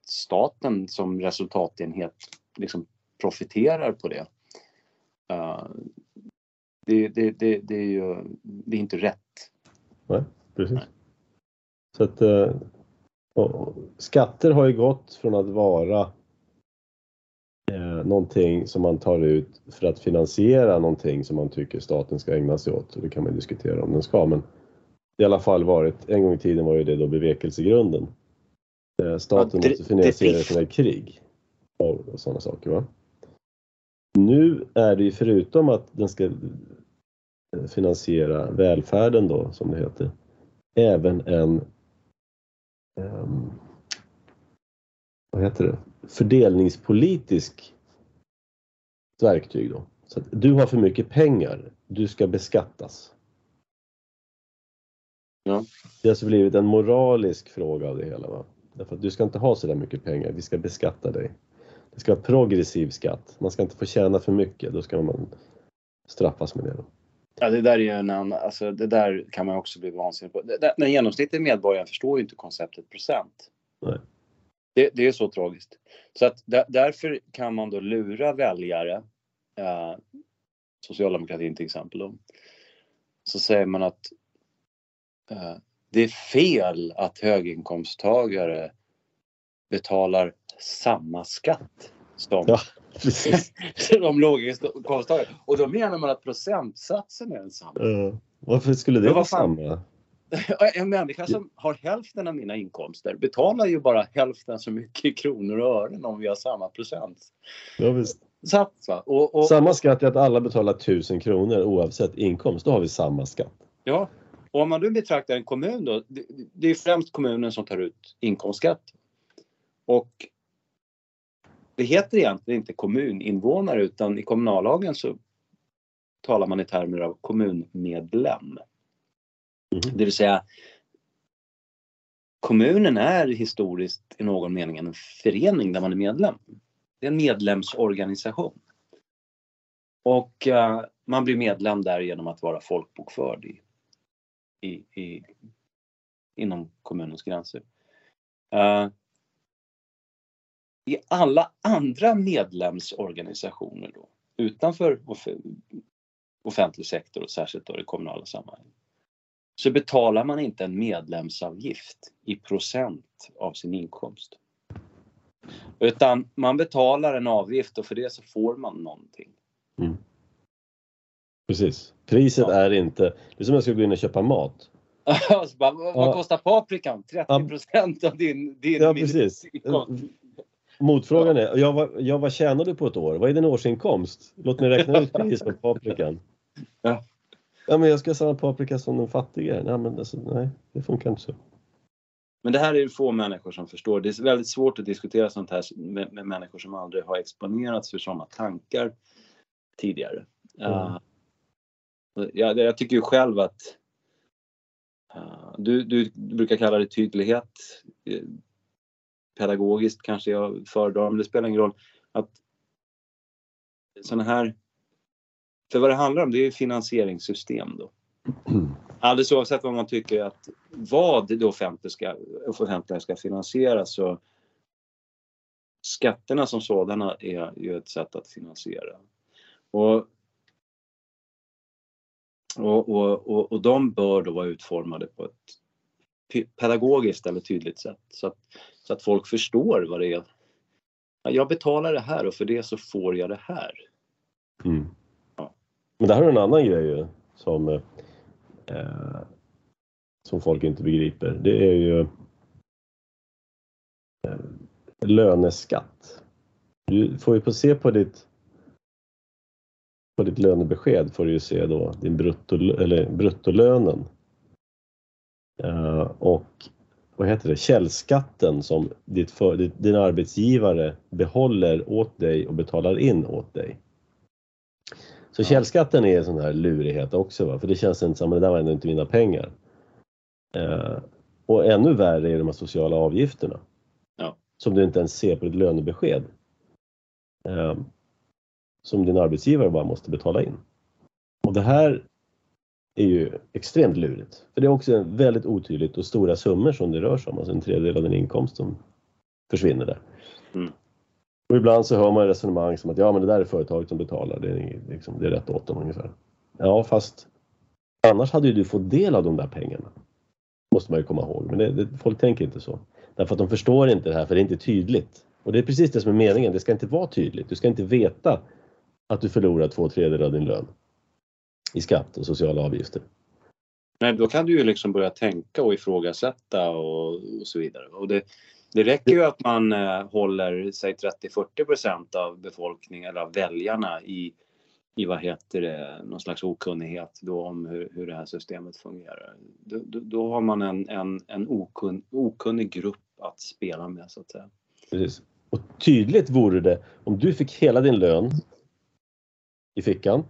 staten som resultatenhet liksom profiterar på det. Uh, det, det, det, det, är ju det är inte rätt. Nej, precis. Nej. Så att, uh, Och skatter har ju gått från att vara eh, någonting som man tar ut för att finansiera någonting som man tycker staten ska ägna sig åt. Och det kan man diskutera om den ska, men i alla fall varit, en gång i tiden var ju det då bevekelsegrunden. Eh, staten Ja, måste finansiera drift. sina krig och, och sådana saker. Va? Nu är det ju förutom att den ska eh, finansiera välfärden då, som det heter, även en ehm, vad heter det? Fördelningspolitisk verktyg då. Så att du har för mycket pengar, du ska beskattas. Ja. Det har alltså blivit en moralisk fråga av det hela. Va? Därför att du ska inte ha så där mycket pengar, vi ska beskatta dig. Det ska vara progressiv skatt, man ska inte få tjäna för mycket, då ska man straffas med det. Då. Ja, det där är ju en alltså det där kan man också bli vansinnig på. Den genomsnittliga medborgaren förstår ju inte konceptet procent. Nej. Det, det är så tragiskt. Så att där, därför kan man då lura väljare, eh, socialdemokratin till exempel då. Så säger man att eh, det är fel att höginkomsttagare betalar samma skatt som Ja, de låginkomsttagare. Och då menar man att procentsatsen är densamma. Eh, varför skulle det vara samma? En människa som har hälften av mina inkomster betalar ju bara hälften så mycket i kronor och ören om vi har samma procentsats. Ja, visst. Va? Och, och, Samma skatt är att alla betalar 1000 kronor oavsett inkomst, då har vi samma skatt. ja. och om man nu betraktar en kommun då, det, det är främst kommunen som tar ut inkomstskatt. Och det heter egentligen inte kommuninvånare utan i kommunallagen så talar man i termer av kommunmedlem. Mm. Det vill säga kommunen är historiskt i någon mening en förening där man är medlem. Det är en medlemsorganisation. Och uh, man blir medlem där genom att vara folkbokförd i, i, i, inom kommunens gränser. Uh, I alla andra medlemsorganisationer då, utanför offentlig sektor och särskilt då det kommunala sammanhanget, så betalar man inte en medlemsavgift i procent av sin inkomst. Utan man betalar en avgift och för det så får man någonting. Precis. Priset Ja. är inte, det är som om jag skulle gå in och köpa mat. bara, vad, Ja. kostar paprikan? 30 procent av din, din Ja, precis. inkomst. Motfrågan är, ja, vad, ja, vad tjänar du på ett år? Vad är din årsinkomst? Låt mig räkna ut priset på paprikan. Ja. Ja, men jag ska ha samma paprika som de fattiga. Nej, men alltså, nej, det funkar inte så. Men det här är det få människor som förstår. Det är väldigt svårt att diskutera sånt här med, med människor som aldrig har exponerats för sådana tankar tidigare. Mm. Uh, jag, jag tycker ju själv att uh, du, du brukar kalla det tydlighet. Eh, Pedagogiskt kanske jag föredrar, men det spelar ingen roll. Att sådana här... För vad det handlar om det är finansieringssystem då. Alldeles oavsett vad man tycker att vad det offentliga ska, offentliga ska finansiera så skatterna som sådana är ju ett sätt att finansiera. Och, och, och, och, och de bör då vara utformade på ett pe- pedagogiskt eller tydligt sätt så att, så att folk förstår vad det är. Ja, Jag betalar det här och för det så får jag det här. Mm. Men det här är en annan grej ju, som, eh, som folk inte begriper. Det är ju eh, löneskatt. Du får ju på se på ditt på ditt lönebesked får du ju se då din brutto, eller bruttolönen. Eh, och vad heter det, källskatten som ditt för, ditt, din arbetsgivare behåller åt dig och betalar in åt dig. Så Ja. källskatten är en sån här lurighet också, va? för det känns inte som att det där var ändå inte mina pengar. Eh, och ännu värre är de här sociala avgifterna. Ja. Som du inte ens ser på ditt lönebesked. Eh, som din arbetsgivare bara måste betala in. Och det här är ju extremt lurigt. För det är också väldigt otydligt och stora summor som det rör sig om. Alltså en tredjedel av din inkomst som försvinner där. Mm. Och ibland så hör man resonemang som att ja men det där är företaget som betalar, det är, liksom, det är rätt åt dem ungefär. Ja fast annars hade ju du fått del av de där pengarna. Måste man ju komma ihåg, men det, det, folk tänker inte så. Därför att de förstår inte det här för det är inte tydligt. Och det är precis det som är meningen, det ska inte vara tydligt. Du ska inte veta att du förlorar två tredjedelar av din lön i skatt och sociala avgifter. Nej, då kan du ju liksom börja tänka och ifrågasätta och, och så vidare. Och det, det räcker ju att man eh, håller säg 30-40 procent av befolkningen eller av väljarna i, i vad heter det, någon slags okunnighet då om hur, hur det här systemet fungerar. Då, då, då har man en, en, en okun, okunnig grupp att spela med så att säga. Precis. Och tydligt vore det om du fick hela din lön i fickan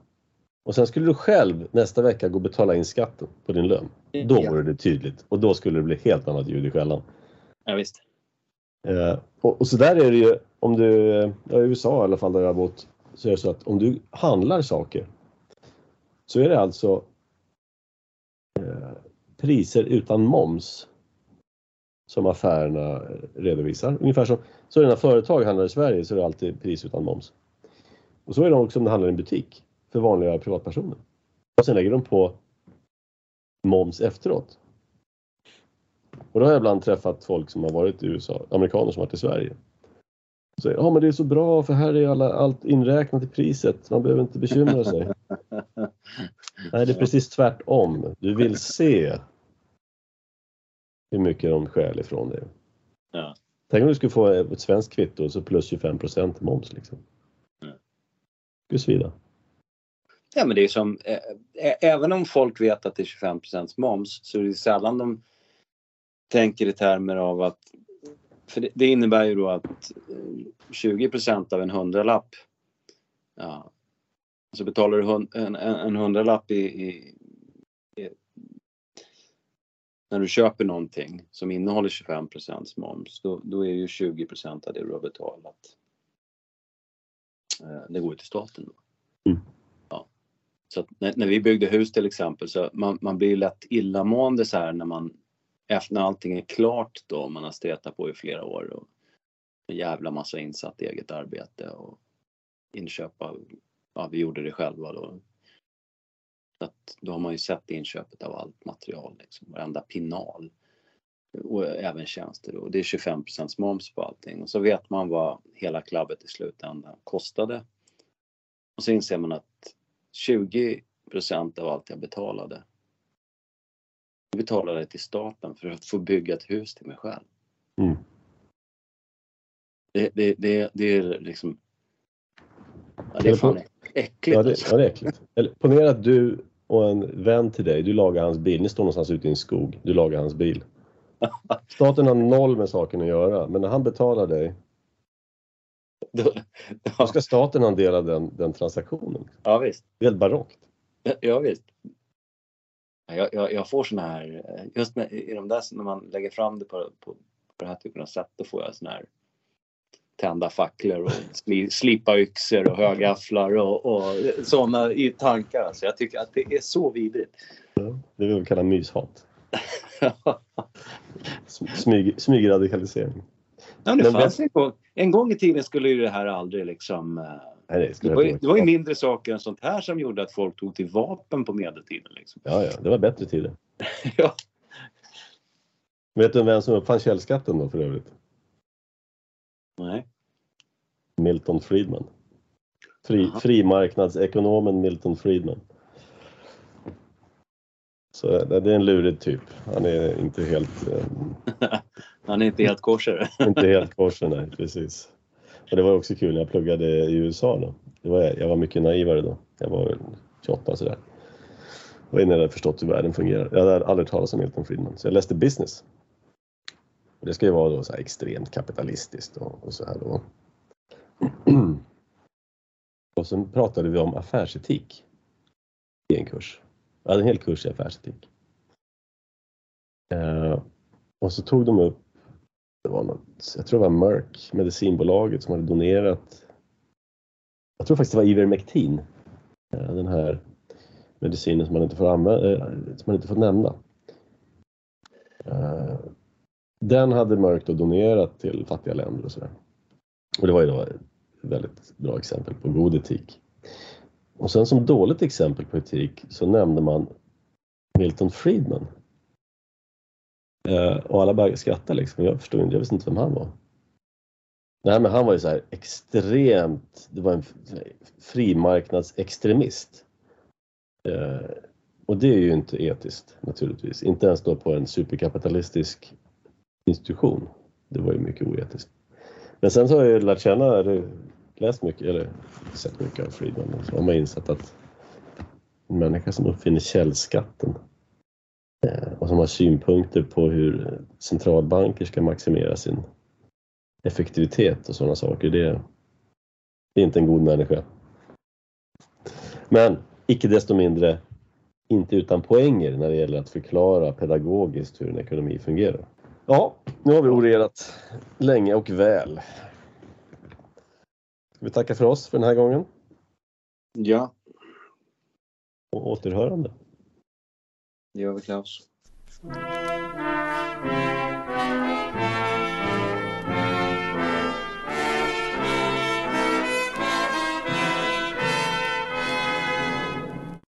och sen skulle du själv nästa vecka gå och betala in skatten på din lön. Då vore det tydligt och då skulle det bli helt annat ljud i skällan. Ja, visst. Eh, och, och så där är det ju om du, ja, i USA i alla fall där jag har bott, så är det så att om du handlar saker så är det alltså eh, priser utan moms som affärerna redovisar. Ungefär som så är det när företag handlar i Sverige så är det alltid pris utan moms. Och så är det också om det handlar i en butik för vanliga privatpersoner. Och sen lägger de på moms efteråt. Och då har jag ibland träffat folk som har varit i USA, amerikaner som har varit i Sverige. Så säger, ja men det är så bra för här är alla, allt inräknat i priset, man behöver inte bekymra sig. Nej, det är precis tvärtom. Du vill se hur mycket de stjäl ifrån dig. Ja. Tänk om du skulle få ett svenskt kvitto och så plus 25 procent moms liksom. Mm. Skulle svida. Ja, men det är som, även om folk vet att det är 25% moms så är det sällan de tänker i termer av att, för det, det innebär ju då att eh, 20% av en hundralapp, ja, så betalar du en, en, en hundralapp i, i, i, när du köper någonting som innehåller 25% moms, då, då är ju 20% av det du har betalat, eh, det går till staten. Då. Mm. Så att när, när vi byggde hus till exempel så man, man blir ju lätt illamående så här när man efter när allting är klart då man har stretat på i flera år och en jävla massa insatt eget arbete och inköp av, ja vi gjorde det själva då. Så att då har man ju sett inköpet av allt material, liksom, varenda pinal. Och även tjänster och det är 25% moms på allting och så vet man vad hela klabbet i slutändan kostade. Och så inser man att 20% av allt jag betalade. Jag betalade till staten för att få bygga ett hus till mig själv. Mm. Det, det, det, det är liksom... Ja, det är fan äckligt. Ja, det, alltså. ja, det är äckligt. Eller, ponera att du och en vän till dig, du lagar hans bil, ni står någonstans ute i en skog, du lagar hans bil. Staten har noll med saken att göra, men när han betalar dig, Då, ska staten ha en del av den, den transaktionen. ja visst. Det är helt barockt. Ja visst. Ja, Jag, jag, jag får såna här, eh, just när, i de där, när man lägger fram det på, på, på den här typen av sätt, då får jag såna här tända facklor och sli, slipa yxor och högafflar och, och sådana i tankar. Alltså jag tycker att det är så vidrigt. Det vill vi kalla myshat. Sm- Smyg, smygradikalisering. Ja, det Men fanns en, gång, en gång i tiden skulle ju det här aldrig liksom... Nej, det, Det var, ju, det var ju mindre saker än sånt här som gjorde att folk tog till vapen på medeltiden. Liksom. Ja, ja, det var bättre tider. Ja. Vet du vem som uppfann källskatten då för övrigt? Nej. Milton Friedman. Fri, Aha. frimarknadsekonomen Milton Friedman. Så det är en lurig typ. Han är inte helt, eh, Han är inte helt korsare. inte helt korsen, nej precis. Och det var också kul när jag pluggade i USA då. Det var, jag var mycket naivare då. Jag var 28 sådär. Det var innan jag hade förstått hur världen fungerar. Jag hade aldrig talat om Milton Friedman. Så jag läste business. Och det ska ju vara då så här extremt kapitalistiskt och, och så här då. Och sen pratade vi om affärsetik i en kurs. Jag hade en hel kurs i affärsetik. Eh, och så tog de upp, det var något, jag tror det var Merck, medicinbolaget som hade donerat, jag tror faktiskt det var Ivermectin, eh, den här medicinen som man inte får, använda, eh, som man inte får nämna. Eh, den hade Merck då donerat till fattiga länder och sådär. Och det var ju då ett väldigt bra exempel på god etik. Och sen som dåligt exempel på etik så nämnde man Milton Friedman. Eh, och alla började skratta liksom. Jag förstod inte, jag visste inte vem han var. Nej men han var ju så här extremt, det var en frimarknadsextremist. Eh, och det är ju inte etiskt naturligtvis, inte ens då på en superkapitalistisk institution. Det var ju mycket oetiskt. Men sen så har jag lärt känna, eller läst mycket, eller sett mycket av Friedman och så har man insett att en människa som uppfinner källskatten och som har synpunkter på hur centralbanker ska maximera sin effektivitet och sådana saker. Det, det är inte en god människa. Men icke desto mindre inte utan poänger när det gäller att förklara pedagogiskt hur en ekonomi fungerar. Ja, nu har vi orerat länge och väl. Ska vi tacka för oss för den här gången? Ja. Och återhörande. Det gör vi Klaus.